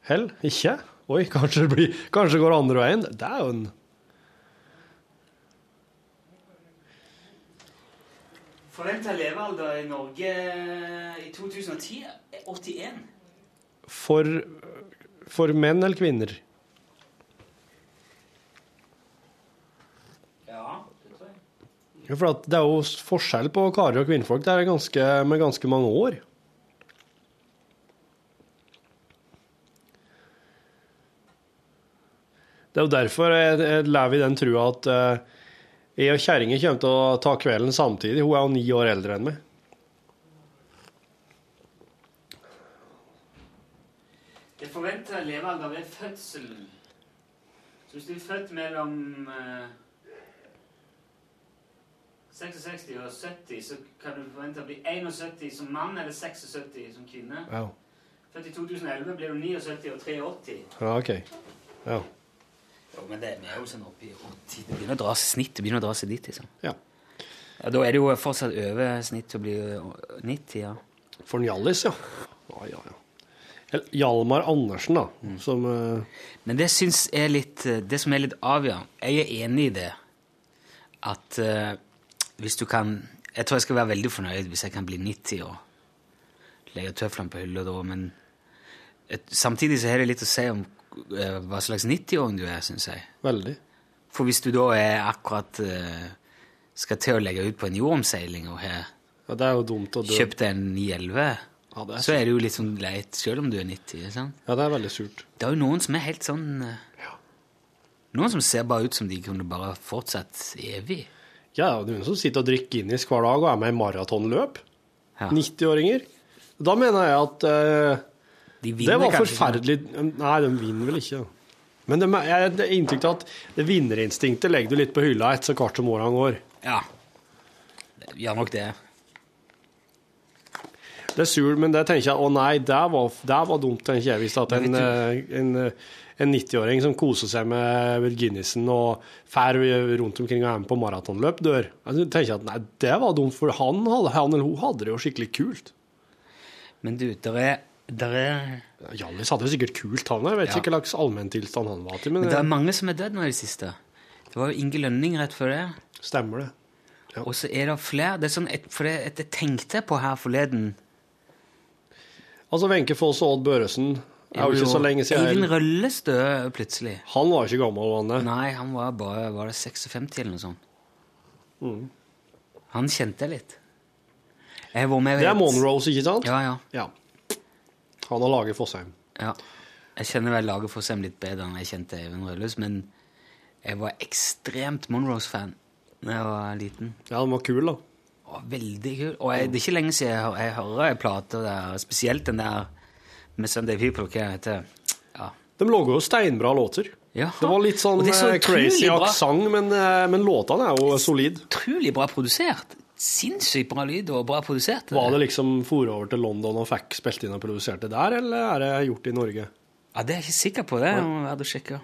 Hell? Ikke? Oi, kanskje det blir, kanskje det går andre veien? Down! Forventa levealder i Norge i 2010 er 81. for, for menn eller kvinner? Ja, det tror jeg. Ja, For det er jo forskjell på karer og kvinnfolk. Det er ganske, med ganske mange år. Det er jo derfor jeg, jeg lever i den trua at uh, jeg og kjerringa kommer til å ta kvelden samtidig. Hun er jo ni år eldre enn meg. Det forventa levealder ved fødsel. Så hvis du er født mellom eh, 66 og 70, så kan du forvente å bli 71 som mann eller 76 som kvinne. Ja, Født i 2011 blir du 79 og 83. ja OK. Ja. Jo, men det, vi er jo sånn oppe i 80. Det begynner å dra seg snittet begynner å dra seg dit, liksom. ja. Ja, Da er det jo fortsatt over snitt å bli 90, ja. For en Hjallis, ja. Ja, ja, ja. Eller Hjalmar Andersen, da, som uh... Men det syns jeg er litt eh, Det som er litt avgjørende Jeg er enig i det at eh, hvis du kan Jeg tror jeg skal være veldig fornøyd hvis jeg kan bli 90 og legge tøflene på hylla da, men et, samtidig så har det litt å si om uh, hva slags 90-åring du er, syns jeg. Veldig. For hvis du da er akkurat uh, skal til å legge ut på en jordomseiling og har Ja, kjøpt en 911, Ja, det er så er det jo litt sånn leit, selv om du er 90. sant? Ja, det er veldig surt. Det er jo noen som er helt sånn eh, Noen som ser bare ut som de kunne bare fortsatt evig. Ja, det er noen som sitter og drikker Guinness hver dag og er med i maratonløp. Ja. 90-åringer. Da mener jeg at uh, De det var kanskje forferdelig Nei, de vinner vel ikke. Men det, jeg har inntrykk av at det vinnerinstinktet legger du litt på hylla etter så hvert som årene går. Ja. Gjør ja, nok det. Det er surt, men det tenker jeg, å nei, det var, det var dumt, tenker jeg, hvis at en, eh, en, eh, en 90-åring som koser seg med Guinnessen og fær rundt omkring og er med på maratonløp, dør. Jeg tenker at nei, det var dumt, for han, han eller hun hadde det jo skikkelig kult. Men du, der er, der er, Hjallis hadde det sikkert kult, han. Jeg vet Ja. ikke hva slags allmenntilstand han var til, men, men det er mange som er dødd nå i det siste. Det var jo Inge Lønning rett før det. stemmer det. Og så er det flere. Det er sånn, et, for det, et, jeg tenkte på her forleden Altså, Wenche Foss og Odd Børresen det er jo ikke så lenge Eivind. Rølles døde plutselig. Han var ikke gammel, var han det? Nei, han var bare var det 56 eller noe sånt. Mm. Han kjente jeg litt. Jeg var med Det er Monrose, ikke sant? Ja, ja. Ja. Han har laget Fossheim. ja. Jeg kjenner vel laget for seg litt bedre enn jeg kjente Eivind Rølles, men jeg var ekstremt Monrose-fan da jeg var liten. Ja, den var kul, da. Å, veldig kul. Og jeg, det er ikke lenge siden jeg, jeg hører ei plate der, spesielt den der med Sunday People, hva heter? Ja. De lager jo steinbra låter. Ja. Det var litt sånn så eh, crazy aksent, men, eh, men låtene er jo solid. Utrolig bra produsert. Sinnssykt bra lyd og bra produsert. Var det liksom for over til London og fikk spilt inn og produsert det der, eller er det gjort i Norge? Ja, Det er jeg ikke sikker på. Det må være å sjekke.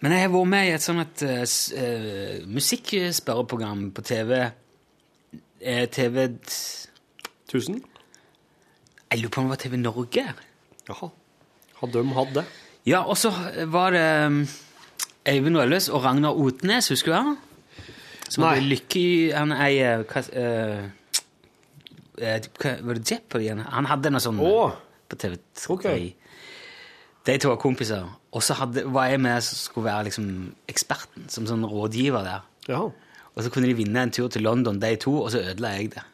Men jeg har vært med i et sånt uh, musikkspørreprogram på TV. TV Tusen? Jeg lurer på om det var TV Norge. Jaha. Har de hatt det? Ja, og så var det um, Eivind Rølles og Ragnar Otnes, husker du han? Som Nei. hadde Lykke i Han eier hva, uh, eh, hva Var det Jeopardy? Han- Han hadde noe sånt oh. på TV. Ok. De to var kompiser. Og så var jeg med som skulle være liksom eksperten, som sånn rådgiver der. Ja. Og så kunne de vinne en tur til London, de to, og så ødela jeg det.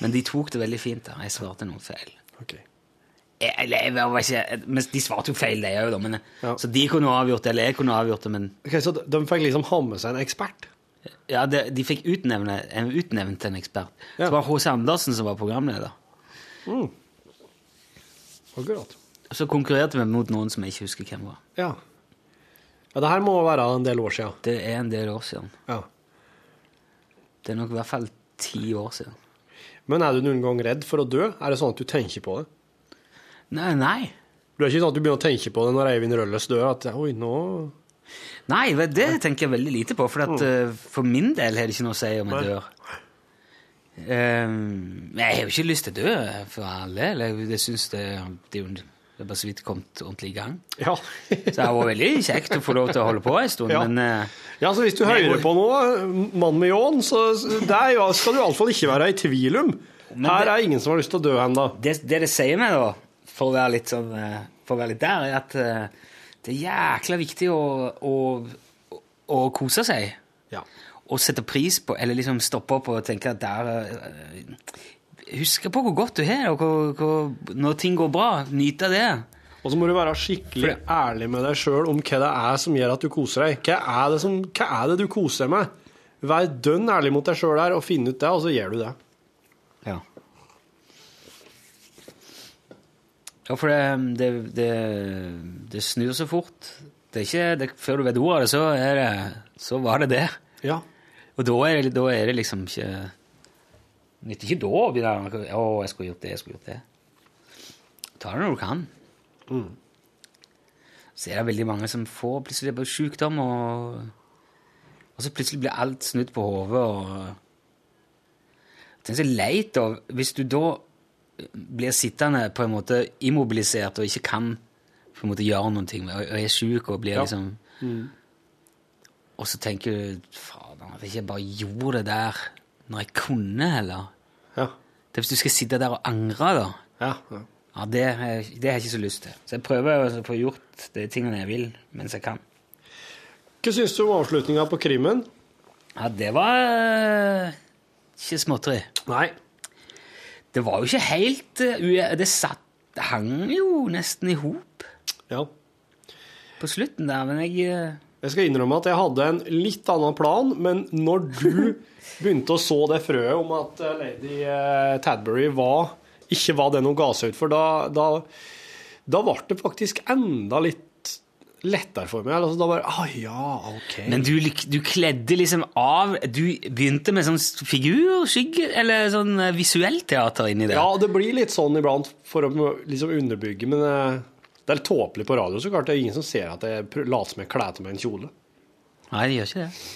Men de tok det veldig fint. da. Jeg svarte noe feil. Ok. Eller, jeg var ikke, men de svarte jo feil, de òg, da. Men, Ja. Så de kunne avgjort det, eller jeg kunne avgjort det, men okay, Så de, fikk liksom ha med seg en ekspert? ja, de, de fikk utnevne, en- utnevnt en ekspert. Ja. Så var H.C. Andersen som var programleder. Akkurat. Så konkurrerte vi mot noen som jeg ikke husker hvem var. Ja. Ja, det her må være en del år siden. Det er en del år siden. Ja. Det er nok i hvert fall ti år siden. Men er du noen gang redd for å dø? Er det sånn at du tenker på det? Nei, nei. Du er ikke sånn at du begynner å tenke på det når Eivind Rølles dør? At oi, nå Nei, det tenker jeg veldig lite på, for, at, mm. for min del har det ikke noe å si om jeg dør. Um, jeg har jo ikke lyst til å dø for alle. Eller det jeg synes det, det er jo det er bare så vidt kommet ordentlig i gang. Ja. (laughs) Så det har vært veldig kjekt å få lov til å holde på en stund, Ja. men uh, ja, så hvis du hører på nå, mann med ljåen, så er jo- skal du iallfall ikke være i tvil om. Her det- er ingen som har lyst til å dø ennå. det, det det sier meg, da, for å være litt sånn eh, For å være litt der, er at uh, det er jækla viktig å, å, å kose seg. Ja. Og sette pris på, eller liksom stoppe opp og tenke at der Huske på hvor godt du har det, og hvor, hvor, når ting går bra. Nyte det. Og så må du være skikkelig ærlig med deg sjøl om hva det er som gjør at du koser deg. Hva er det, som, hva er det du koser deg med? Vær dønn ærlig mot deg sjøl der, og finn ut det, og så gjør du det. Ja. Ja, for det, det, det, det snur så fort. Det er ikke, det, før du vet ordet av det, så, det, så var det det. Ja. Og da er, da er det liksom ikke Nytter ikke da å begynne Å, jeg skulle gjort det, jeg skulle gjort det. Ta det når du kan. Så er det veldig mange som får plutselig bare sykdom, og, og så plutselig blir alt snudd på hodet. Tenk så leit, da, hvis du da blir sittende på en måte immobilisert og ikke kan på en måte gjøre noen ting, og er sjuk og blir Ja. liksom Og så tenker du Fader, at jeg ikke bare gjorde det der når jeg kunne, heller. Det er hvis du skal sitte der og angre, da. Ja. ja. Ja, det, det har jeg ikke så lyst til. Så jeg prøver å få gjort de tingene jeg vil, mens jeg kan. Hva syns du om avslutninga på krimmen? Ja, det var eh, ikke småtteri. Nei. Det var jo ikke helt eh. Det satt Det hang jo nesten i hop Ja. på slutten der, men jeg eh, Jeg skal innrømme at jeg hadde en litt annen plan, men når du (laughs) begynte å så det frøet om at eh, lady eh, Tadbury var, ikke var den hun ga seg ut for, da, da, da ble det faktisk enda litt lettere for meg. Altså, da bare ah, ja, ok. Men du, du kledde liksom av Du begynte med sånn figur, skygge, eller sånn eh, visuelt teater inni det? Ja, det blir litt sånn iblant for å liksom underbygge, men det er litt tåpelig på radio, så klart. Det er ingen som ser at jeg later som jeg kler til meg en kjole. Nei, det gjør ikke det.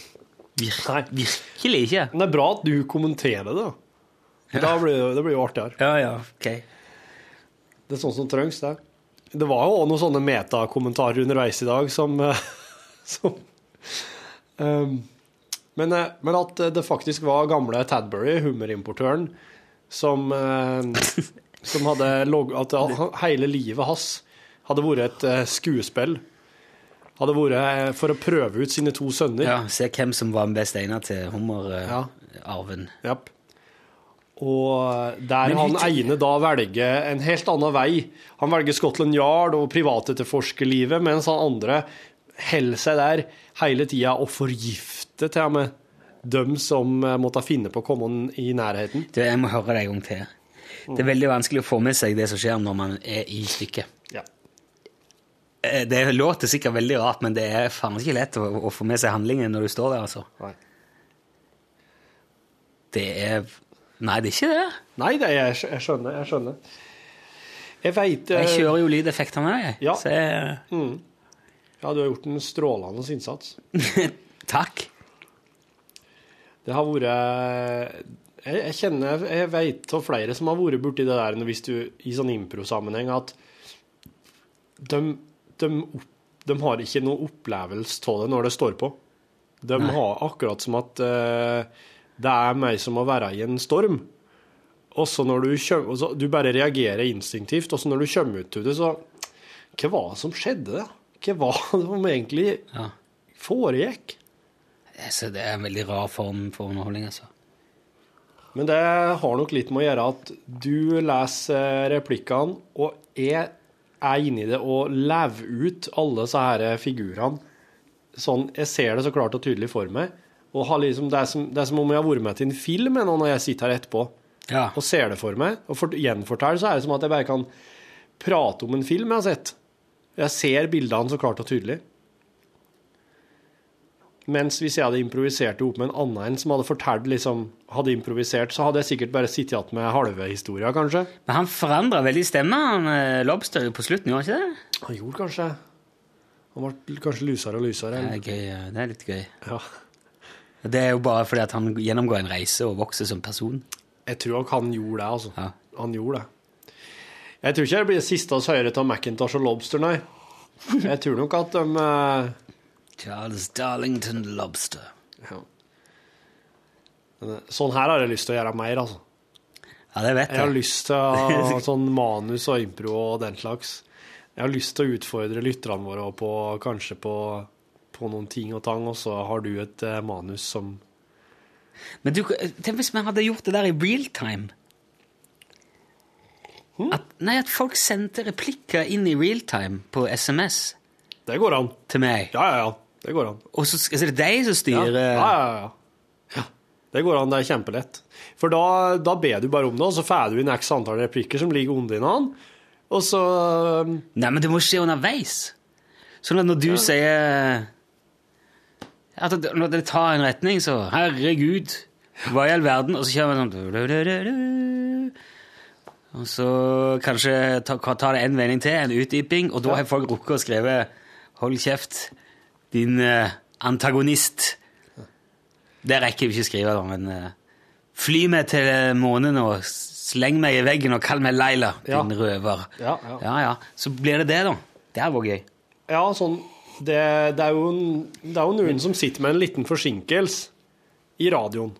Vir virkelig ikke. Men det er bra at du kommenterer det, da. Da blir det, det blir jo artigere. Ja, ja, ok. Det er sånn som trengs, det. Det var jo også noen sånne metakommentarer underveis i dag som, eh, (laughs) som um, men, eh, men at det faktisk var gamle Tadbury, hummerimportøren, som, eh, (laughs) som hadde logg... At hele livet hans hadde vært et eh, skuespill. Hadde vært eh, for å prøve ut sine to sønner. Ja, Se hvem som var best egnet til hummerarven. Japp. Og der Men han ene da velger en helt annen vei. Han velger Scotland Yard og privatetterforskerlivet, mens han andre holder seg der hele tida og forgifter til og med dem som eh, måtte finne på å komme i nærheten. Du, jeg må høre det en gang til. Det er veldig vanskelig å få med seg det som skjer når man er i stykket. Eh, Det låter sikkert veldig rart, men det er faen ikke lett å, å få med seg handlingen når du står der, altså. Nei. Det er Nei, det er ikke det. Nei, det er, jeg skjønner. Jeg skjønner. Jeg veit Jeg kjører jo lydeffektene, jeg. Ja. Så jeg Mm. Ja, du har gjort en strålende innsats. (laughs) Takk. Det har vært Jeg, jeg kjenner Jeg vet av flere som har vært borti det der hvis du i sånn impro-sammenheng at de, de, opp- de har ikke noe opplevelse av det når det står på. De Nei. har akkurat som at uh, det er meg som å være i en storm. Og så når du kjøm, så, Du bare reagerer instinktivt, og så når du kommer ut til det, så Hva var det som skjedde? Hva var det som egentlig Ja. foregikk? Så det er en veldig rar form for underholdning, altså. Men det har nok litt med å gjøre at du leser replikkene, og jeg er inni det og lever ut alle disse her figurene. Sånn, jeg ser det så klart og tydelig for meg. Og har liksom, det, er som, det er som om jeg har vært med til en film nå når jeg sitter her etterpå Ja. og ser det for meg. Og for, gjenforteller så er det som at jeg bare kan prate om en film jeg har sett. Jeg ser bildene så klart og tydelig. Mens hvis jeg hadde improvisert det opp med en annen en som hadde fortalt, liksom, hadde improvisert, så hadde jeg sikkert bare sittet igjen med halve historia, kanskje. Men han forandra veldig stemme, han eh, Lobster, på slutten, gjorde han ikke det? Han gjorde kanskje Han ble kanskje lysere og lysere. Det er gøy. Det er litt gøy. Ja. Det er jo bare fordi at han gjennomgår en reise og vokser som person. Jeg tror nok han gjorde det, altså. Ja. Han gjorde det. Jeg tror ikke det blir det siste vi hører av Macintosh og Lobster, nei. Jeg tror nok at de eh, Charles Darlington Lobster. ja. Eh, Sånn her har jeg lyst til å gjøre mer, altså. Ja, det vet Jeg Jeg har lyst til å ha (laughs) sånn manus og impro og den slags. Jeg har lyst til å utfordre lytterne våre på kanskje på, på noen ting og tang, og så har du et eh, manus som Men du, tenk hvis vi hadde gjort det der i real time. At, nei, at folk sendte replikker inn i real time på SMS Det går an. til meg. Ja, ja, ja. Det går an. Og så, så er det deg som Ja, styrer ja, ja. ja. ja. Det går an. Det er kjempelett. For da, da ber du bare om det, og så får du inn x antall replikker som ligger under hverandre. Og så um, Nei, men det må skje underveis. Sånn at når du sier at Når det tar en retning, så Herregud, hva i all verden? Og så kjører man sånn. Og så kanskje tar ta det en vending til, en utdyping, og da har folk rukket å skrive Hold kjeft, din eh, antagonist. Det rekker vi ikke å skrive, da, men eh, Fly meg til månen og sleng meg i veggen og kall meg Laila, Ja. din røver. Ja, ja. Ja, ja. Så blir det det, da. Det er var gøy. Ja, sånn det, det, er jo, det er jo noen som sitter med en liten forsinkelse i radioen.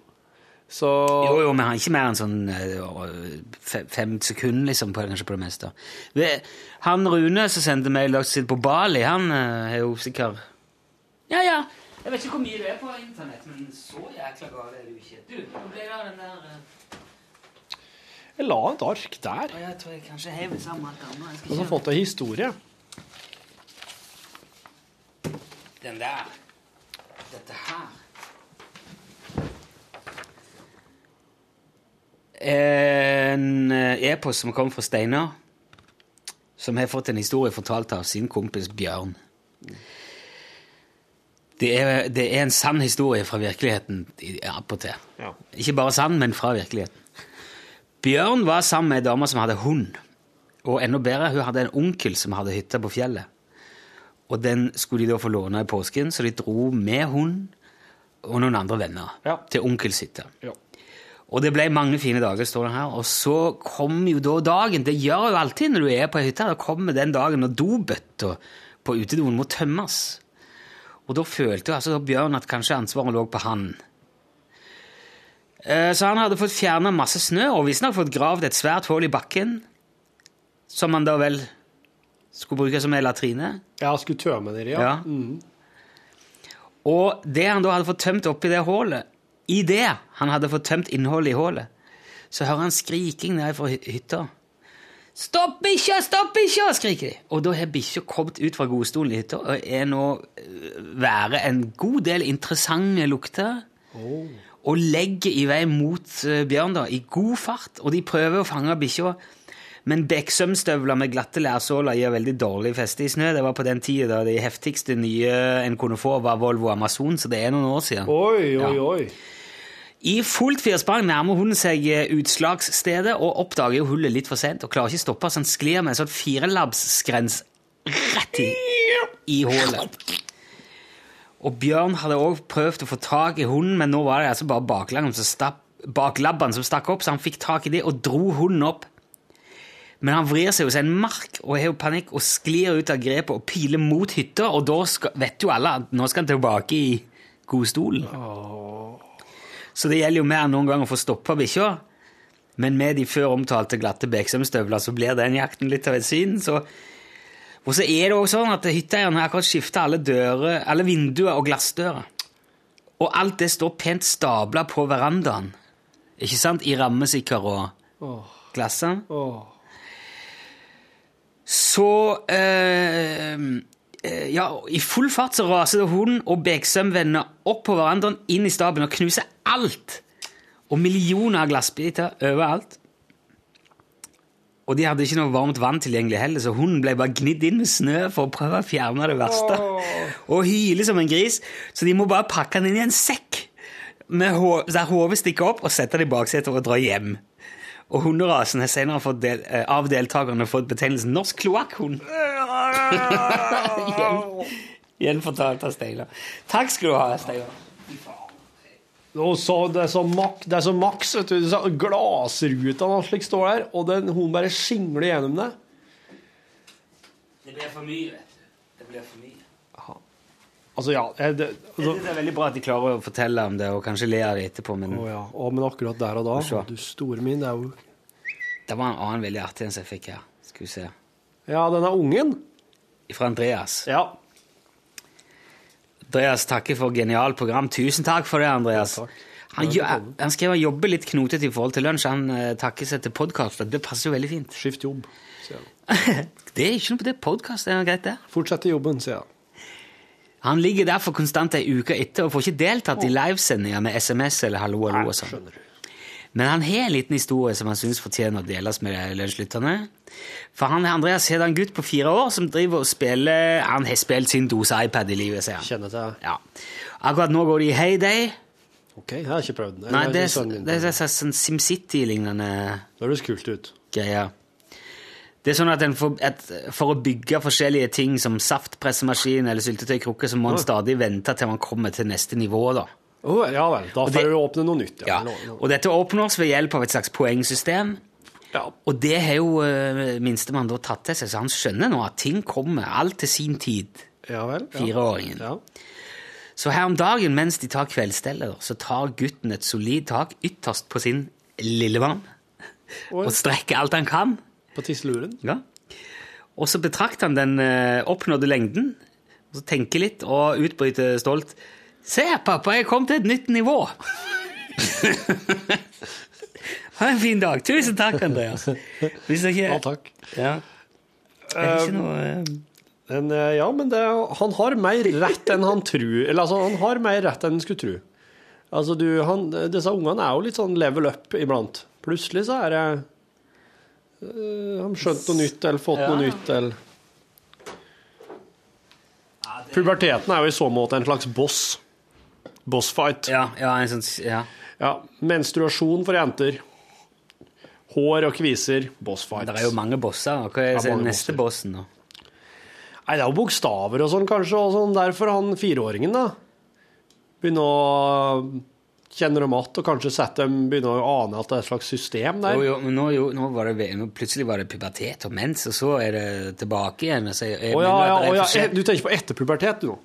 Så Jo, jo, men han er ikke mer enn sånn eh, fem sekunder, liksom, på, kanskje på det meste. Han Rune som sendte mail til på Bali, han eh, er jo sikkert Ja, ja. Jeg vet ikke hvor mye det er på internett, men så jækla gal er du ikke. Du, nå ble det av den der uh... jeg la et ark der. Og Jeg tror jeg kanskje hever sammen alt annet. Jeg skal Og så fått ei historie. Den der. Dette her. En eh, e-post som kom fra Steinar, som har fått en historie fortalt av sin kompis Bjørn. Det er, det er en sann historie fra virkeligheten på til. Ja. Ikke bare sann, men fra virkeligheten. Bjørn var sammen med ei dame som hadde hund. Og enda bedre, hun hadde en onkel som hadde hytte på fjellet. Og den skulle de da få låne i påsken, så de dro med hund og noen andre venner Ja. til onkels hytte. Ja. Og det ble mange fine dager, står det her. Og så kom jo da dagen. Det gjør jo alltid når du er på ei hytte. Da kommer den dagen når dobøtta på utedoen må tømmes. Og da følte altså Bjørn at kanskje ansvaret lå på han. Eh, Så han hadde fått fjerna masse snø, og visstnok fått gravd et svært hull i bakken. Som han da vel skulle bruke som ei latrine. Jeg skulle tømme det, ja. Ja. Og det han da hadde fått tømt oppi det hullet, i det han hadde fått tømt innholdet i hullet, så hører han skriking nede fra hy- hytta. Stopp bikkja, stopp bikkja, skriker de. Og da har bikkja kommet ut fra godstolen i hytta og er nå øh, være en god del interessante lukter. Og legger i vei mot øh, Bjørn da, i god fart, og de prøver å fange bikkja. Men Beksømstøvler med glatte lærsåler gir veldig dårlig feste i snø. Det var på den tida da de heftigste nye en kunne få, var Volvo Amazon, så det er noen år siden. Oi, oi, Ja. oi. I fullt firsprang nærmer hunden seg eh, utslagsstedet og oppdager hullet litt for sent og klarer ikke stoppe, så han sklir med en sånn firelabbsgrens rett i, i hullet. Og Bjørn hadde også prøvd å få tak i hunden, men nå var det altså bare baklabben som, baklabbene som stakk opp, så han fikk tak i det og dro hunden opp. Men han vrir seg jo seg en mark og har jo panikk og sklir ut av grepet og piler mot hytta, og da skal, vet jo alle at nå skal han tilbake i godstolen. Så det gjelder jo mer enn noen gang å få stoppa bikkja. Men med de før omtalte glatte Beksømstøvler så blir den jakten litt av et syn. Så. Og så er det også sånn at hytteeierne har akkurat skifta alle dører, alle vinduer og glassdører. Og alt det står pent stabla på verandaen. Ikke sant? I rammesikker og glassene. Oh. Så eh, Ja, i full fart så raser hunden og Beksøm vender opp på hverandre inn i staben og knuser alt. Og millioner av glassbiter overalt. Og de hadde ikke noe varmt vann tilgjengelig heller, så hunden ble bare gnidd inn med snø for å prøve å fjerne det verste. Og hyler som en gris, så de må bare pakke den inn i en sekk der hodet stikker opp, og sette det i baksetet og dra hjem. Og hunderasen har senere fått del, eh, av deltakerne fått betegnelsen norsk kloakkhund. (laughs) Gjen- Gjenfortalt av Steinar. Takk skal du ha, Steinar. Det er så mak, det er så maks, vet du. og slik står der, og den, hun bare skingler gjennom det. Det blir for mye, vet du. Det blir for mye. Altså, ja jeg, det, altså, det er veldig bra at de klarer å fortelle om det, og kanskje le av det etterpå, men å ja. å, men akkurat der og da, du store min, det er jo det var en annen veldig artig en som jeg fikk her. Skal vi se. Ja, denne ungen. Fra Andreas. Ja. Andreas takker for genialt program. Tusen takk for det, Andreas. Ja. Han, han skrev han jobber litt knotete i forhold til lunsj. Han uh, takker seg til podkast. Det passer jo veldig fint. Skift jobb, sier han. (laughs) det er ikke noe på det podkast. Det er greit, det. Fortsett i jobben, sier han. Han ligger derfor konstant ei uke etter og får ikke deltatt i livesendinger med SMS eller hallo, hallo og sånn. Men han har en liten historie som han syns fortjener å deles med lønnslytterne. For han Andreas har en gutt på fire år som driver og spiller Han har spilt sin dose iPad i livet, sier han. Kjenner til det. Ja. Akkurat nå går det i Heyday. Ok, jeg har ikke prøvd den. Nei, det er, sønnen det er sånn SimCity-lignende Det høres kult ut. greier. Det er sånn at, får, at For å bygge forskjellige ting som saftpressemaskin eller syltetøykrukke, så må en stadig vente til man kommer til neste nivå. da. Å, ja vel, da det- får du åpne noe nytt. Ja. Nå- Og dette oppnås ved hjelp av et slags poengsystem. ja. Og det har jo uh, minstemann da tatt til seg, så han skjønner nå at ting kommer, alt til sin tid. ja vel. Ja. Fireåringen. Ja. Så her om dagen, mens de tar kveldsstellet, så tar gutten et solid tak ytterst på sin lillemann og strekker alt han kan. På tisseluren. Ja. Og så betrakter han den eh, oppnådde lengden, og så tenker litt og utbryter stolt Se, pappa, jeg kom til et nytt nivå! ha en fin dag. Tusen takk, Andreas. Hvis ikke Ja, takk. Ja. Det er ikke noe eh, Men, eh, ja, men det, han har mer rett enn han tror. Eller altså, han har mer rett enn han skulle tro. Altså, du, han, disse ungene er jo litt sånn level up iblant. Plutselig så er det eh, Har de skjønt noe nytt, eller fått Ja. noe nytt, eller Ja, Puberteten er jo i så måte en slags boss. Bossfight. Ja, ja, en sånn, ja. Ja, menstruasjon for jenter. Hår og kviser. Bossfight. Det er jo mange bosser. Hva er er neste bosser. bossen, da? Nei, det er jo bokstaver og sånn, kanskje, og sånn derfor han fireåringen, da. Begynner å kjenne dem igjen, og kanskje sette dem, begynner å ane at det er et slags system der. Jo, jo, nå, jo, nå var det, nå plutselig var det pubertet og mens, og så er det tilbake igjen. Så jeg, jeg Å ja, ja, å ja. eh, Du tenker på etter pubertet, du nå?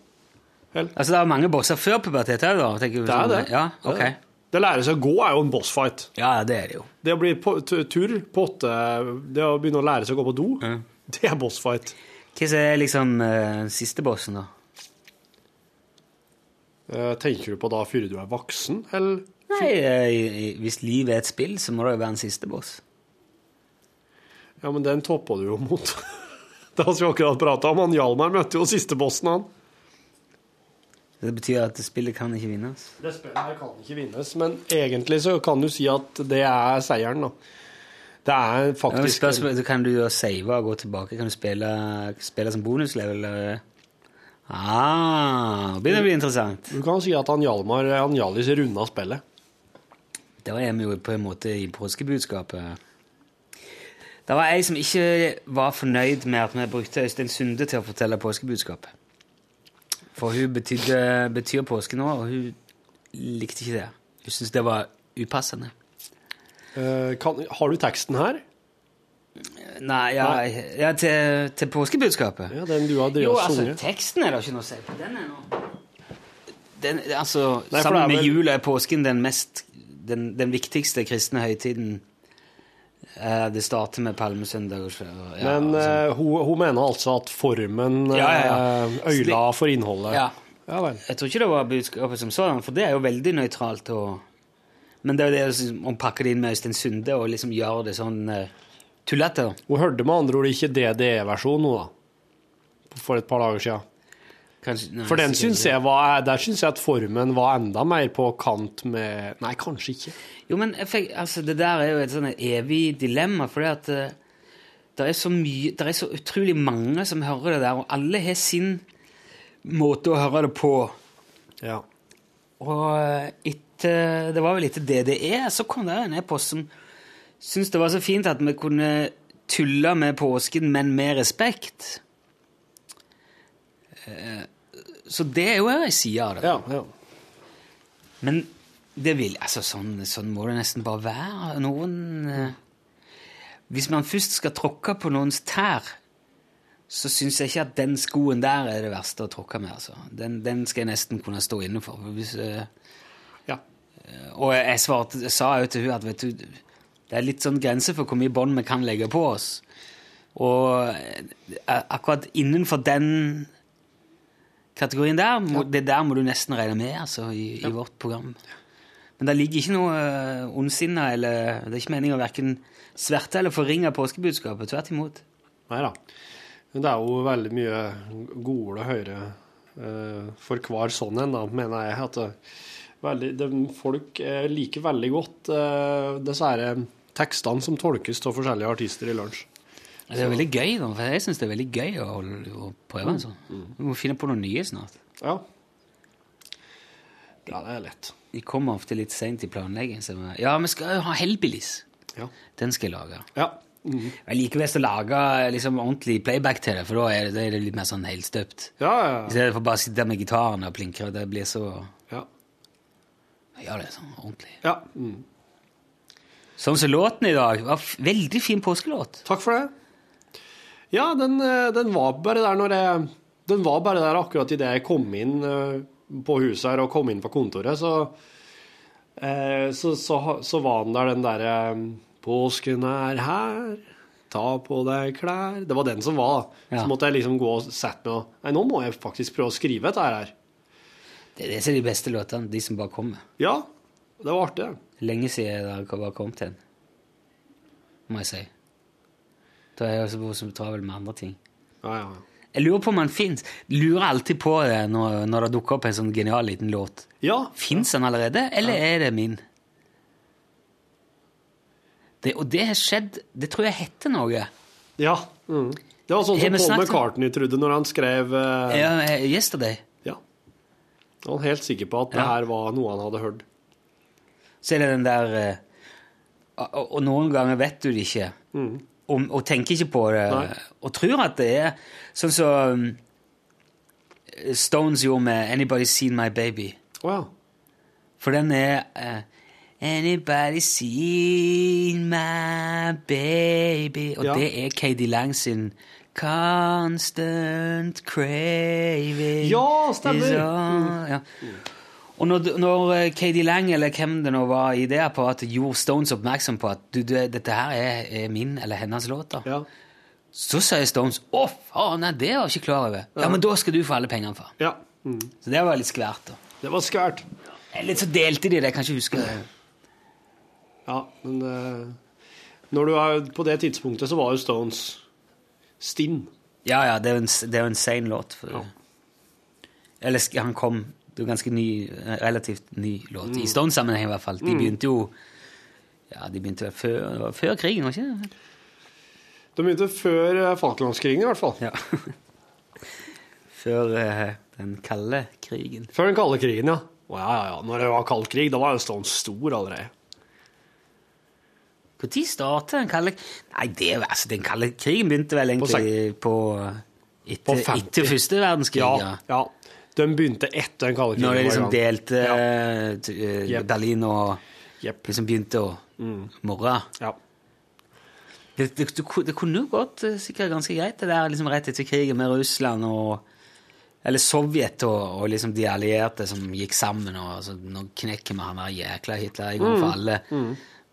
Altså, det er mange bosser før pubertet òg, da? tenker Det er sånn? det. Ja, ok. Det det. Det lære seg å gå er jo en bossfight. Ja, det er det jo. Det å bli på, tur på åtte det å begynne å lære seg å gå på do, det er bossfight. Hva er liksom uh, siste bossen, da? Uh, tenker du på da før du er voksen, eller? Nei, i- Hvis livet er et spill, så må det jo være en siste boss. Ja, men den topper du jo mot. (laughs) det har vi akkurat prata om. Han Hjalmar møtte jo siste bossen, han. Det betyr at spillet kan ikke vinnes. Det spillet her kan ikke vinnes, men egentlig så kan du si at det er seieren, da. Det er Ja, faktisk spørsmål, kan du save og gå tilbake. Kan du spille, spille som bonuslevel? Ah, det begynner å bli interessant. Du kan si at han Hjalmar han Hjallis runda spillet. Da er vi jo på en måte i påskebudskapet. Det var ei som ikke var fornøyd med at vi brukte Øystein Sunde til å fortelle påskebudskapet. For hun betydde, betyr påske nå, og hun likte ikke det. Hun syntes det var upassende. Eh, kan, har du teksten her? Nei, ja, ja til, til påskebudskapet? Ja, Den du har drevet Jo, og altså, teksten er det ikke noe å si på. Den er nå den, altså, Nei, Sammen med jula er påsken den mest den, den viktigste kristne høytiden. Eh, det starter med palmesøndag. Ja, Men altså. eh, hun, hun mener altså at formen Ja, ja, ja. eh, øyla for innholdet. ja. Ja vel. Jeg tror ikke det var budskapet som sådan, for det er jo veldig nøytralt. Og, men det er jo det å pakke det inn med Øystein Sunde og liksom gjøre det sånn uh, tullete. Hun hørte med andre ord ikke DDE-versjonen nå, da. For et par dager siden. Kanskje- nei, For den syns jeg, var, der syns jeg at formen var enda mer på kant med Nei, kanskje ikke. Jo, men fikk, altså, det der er jo et sånn evig dilemma, for det at uh, det er så mye, det er så utrolig mange som hører det der, og alle har sin måte å høre det på. Ja. Og eh, etter, det var vel etter DDE, så kom det en e-post som syntes det var så fint at vi kunne tulle med påsken, men med respekt. Eh, Så det er jo ei side av det. Ja, ja. Men det vil, altså sånn, sånn må det nesten bare være. Noen eh, Hvis man først skal tråkke på noens tær, så syns jeg ikke at den skoen der er det verste å tråkke med. altså. Den, den skal jeg nesten kunne stå inne for. Hvis, eh, Ja. og jeg, svarte, jeg sa jo til hun at vet du, det er litt sånn grense for hvor mye bånd vi kan legge på oss. Og akkurat innenfor den kategorien der, må, det der må du nesten regne med altså, i, i vårt program. Men det ligger ikke noe uh, ondsinna eller Det er ikke meningen å verken sverte eller forringe påskebudskapet. Tvert imot. Nei da. Men det er jo veldig mye gode å høre eh, for hver sånn en, da, mener jeg. At det, veldig, det, folk eh, liker veldig godt uh, disse tekstene som tolkes av forskjellige artister i lunsj. Det er veldig gøy, da, for jeg syns det er veldig gøy å, å prøve. Altså. Vi må finne på noe nye snart. Ja. Ja, det er lett. De kommer ofte litt seint i planlegging. Ja, vi skal jo ha Hellbillies. Ja. Den skal jeg lage. Ja. Jeg liker best å lage liksom, ordentlig playback til det, for da er det, da er det litt mer sånn helstøpt. Ja, ja, I stedet for bare å sitte med gitaren og plinke. Det blir så ja. Jeg gjør det sånn ordentlig. ja. Mm. Sånn som låten i dag. var Veldig fin påskelåt. Takk for det. Ja, den, eh, den var bare der når jeg Den var bare der akkurat idet jeg kom inn eh, på huset her og kom inn på kontoret, så eh, så, så, så var den der den derre Påsken er her, ta på deg klær Det var den som var, da. Ja. Så måtte jeg liksom gå og sette meg og Nei, nå må jeg faktisk prøve å skrive dette her. Det er det som er de beste låtene. De som bare kommer. Ja, det var artig. Lenge siden jeg bare kommet til en. Må jeg si. Da er jeg også så travel med andre ting. Ja, ja, ja. Jeg lurer på om han fins. Lurer alltid på det når, når det dukker opp en sånn genial liten låt. Ja, Fins han allerede, eller er det min? Det, og det har skjedd Det tror jeg heter noe. ja. Mm. Det var sånn som Paul McCartney trodde når han skrev uh, Ja, eh, Yesterday. ja. Han var helt sikker på at det her var noe han hadde hørt. Så er det den der uh, og, og noen ganger vet du det ikke, og, og tenker ikke på det, Nei. og tror at det er sånn som så Stones gjorde med 'Anybody Seen My Baby'. Ja. For den er uh, Anybody seen my baby Og Ja. det er Katie Lang sin Constant craving Ja, stemmer. all- ja. Og når, når eh, Katie Lang, eller hvem det nå var i det apparatet, gjorde Stones oppmerksom på at du, du, dette her er, er min eller hennes låt, da, Ja. så sier Stones 'Å, faen, nei, det var jeg ikke klar over'. Ja, men da skal du få alle pengene for. ja. Mm. Så det var litt skvært, da. Det var skvært. Eller så delte de det, jeg kan ikke huske det. Ja, men uh, når du er på det tidspunktet, så var jo Stones stinn. Ja, ja, det er jo en, det er en sein låt. For, Eller han kom Det er jo ganske ny, relativt ny låt. I Stone-sammenheng, i hvert fall. De begynte jo Ja, de begynte før, før krigen, var ikke det? De begynte før eh, Falklandskrigen, i hvert fall. Ja. (laughs) før uh, den kalde krigen. Før den kalde krigen, ja. Å, ja, ja, ja. Når det var kald krig, da var jo Stones stor allerede. Når startet den kalde Nei, det altså, den kalde krigen begynte vel egentlig på, etter, På etter første verdenskrig. Ja, Ja. De begynte etter den kalde krigen. Når de liksom delte Ja. t- eh. Berlin og yep. liksom begynte å morre. Ja. Det, det, det, kunne jo gått eh, sikkert ganske greit, det der liksom rett etter krigen med Russland og Eller Sovjet og, og liksom de allierte som gikk sammen, og altså, nå knekker vi han der jækla Hitler en gang for alle.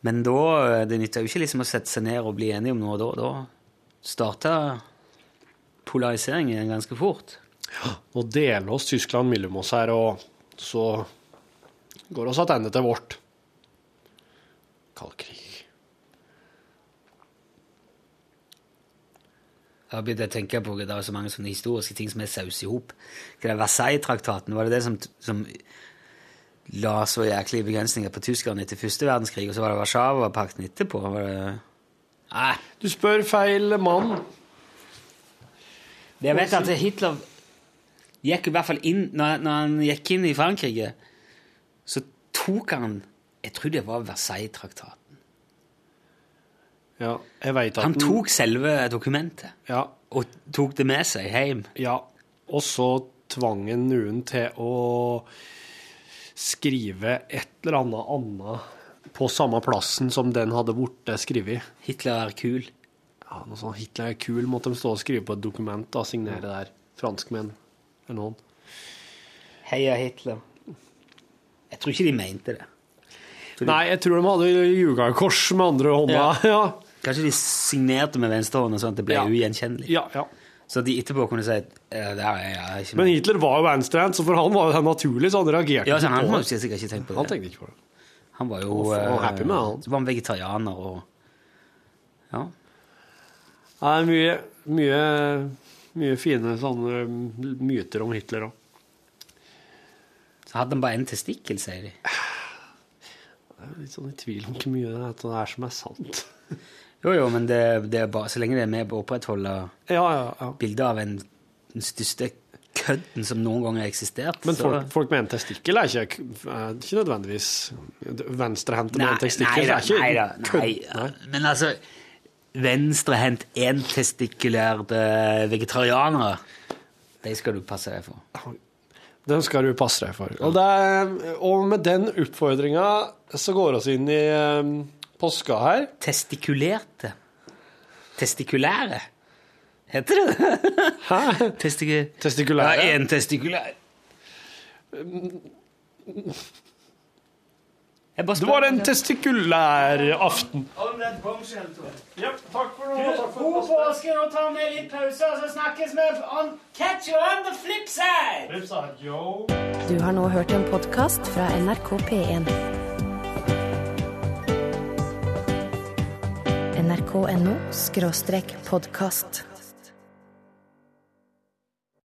Men da eh, Det nytter jo ikke liksom å sette seg ned og bli enige om noe da. Da starta polariseringen ganske fort. Nå deler oss Tyskland mellom oss her, og så går oss tilbake til vårt. Kald krig. Jeg har begynt å tenke på det er så mange sånne historiske ting som er saus i hop. Versailles-traktaten, var det det som, som la så jæklige begrensninger på tyskerne etter første verdenskrig, og så var det Warszawa-pakten etterpå? Var det... Nei, Du spør feil mann. jeg vet at Hitler gikk i hvert fall inn Når, når han gikk inn i Frankrike, så tok han Jeg tror det var Versailles-traktaten. Ja, jeg vet at Han tok selve dokumentet Ja, og tok det med seg hjem. ja. Og så tvang han noen til å skrive et eller annet annet på samme plassen som den hadde blitt skrevet. Hitler er kul. Ja, noe sånn Hitler er kul, måtte de stå og skrive på et dokument og signere der. Franskmenn noen. Heia Hitler. Jeg tror ikke de mente det. Nei, jeg tror de hadde jugakors med andre hånda. (laughs) Ja, Kanskje de signerte med venstrehånda sånn at det ble Ja. ugjenkjennelig. ja, ja. Så de etterpå kunne si at Men. Hitler var jo venstrehendt, så for han var det naturlig, så han reagerte Ja, så han det. sikkert ikke tenkt på det. Han tenkte ikke på det. Han var jo Han var eh, happy med han. Så var han vegetarianer og Ja. Det er mye, mye, mye fine sånne myter om Hitler òg. Så hadde han bare en testikkel, sier de. Jeg er litt sånn i tvil om hvor mye det er, som er sant. (laughs) Jo, jo, men det, det er bare så lenge det er med på å opprettholde Ja, ja, ja. bildet av en, den største kødden som noen gang har eksistert. Men så- folk, med en testikkel er ikke, er ikke nødvendigvis venstrehendte med en testikkel. nei da, er ikke kødd-. Men altså Venstrehendt, entestikulerte vegetarianere De skal du passe deg for. Den skal du passe deg for. Og, det og med den oppfordringa så går vi inn i um, påska her. Testikulerte. Testikulære. Heter det det? Hæ? Testiku... Testikulære? Ja, en testikulær. Jeg bare Det var en testikulær aften. Ja, takk for nå. God påske. Nå tar vi litt pause, og så snakkes vi on Catch you on the flip side! Du har nå hørt en podkast fra NRK P1. NRK.no skråstrek podkast.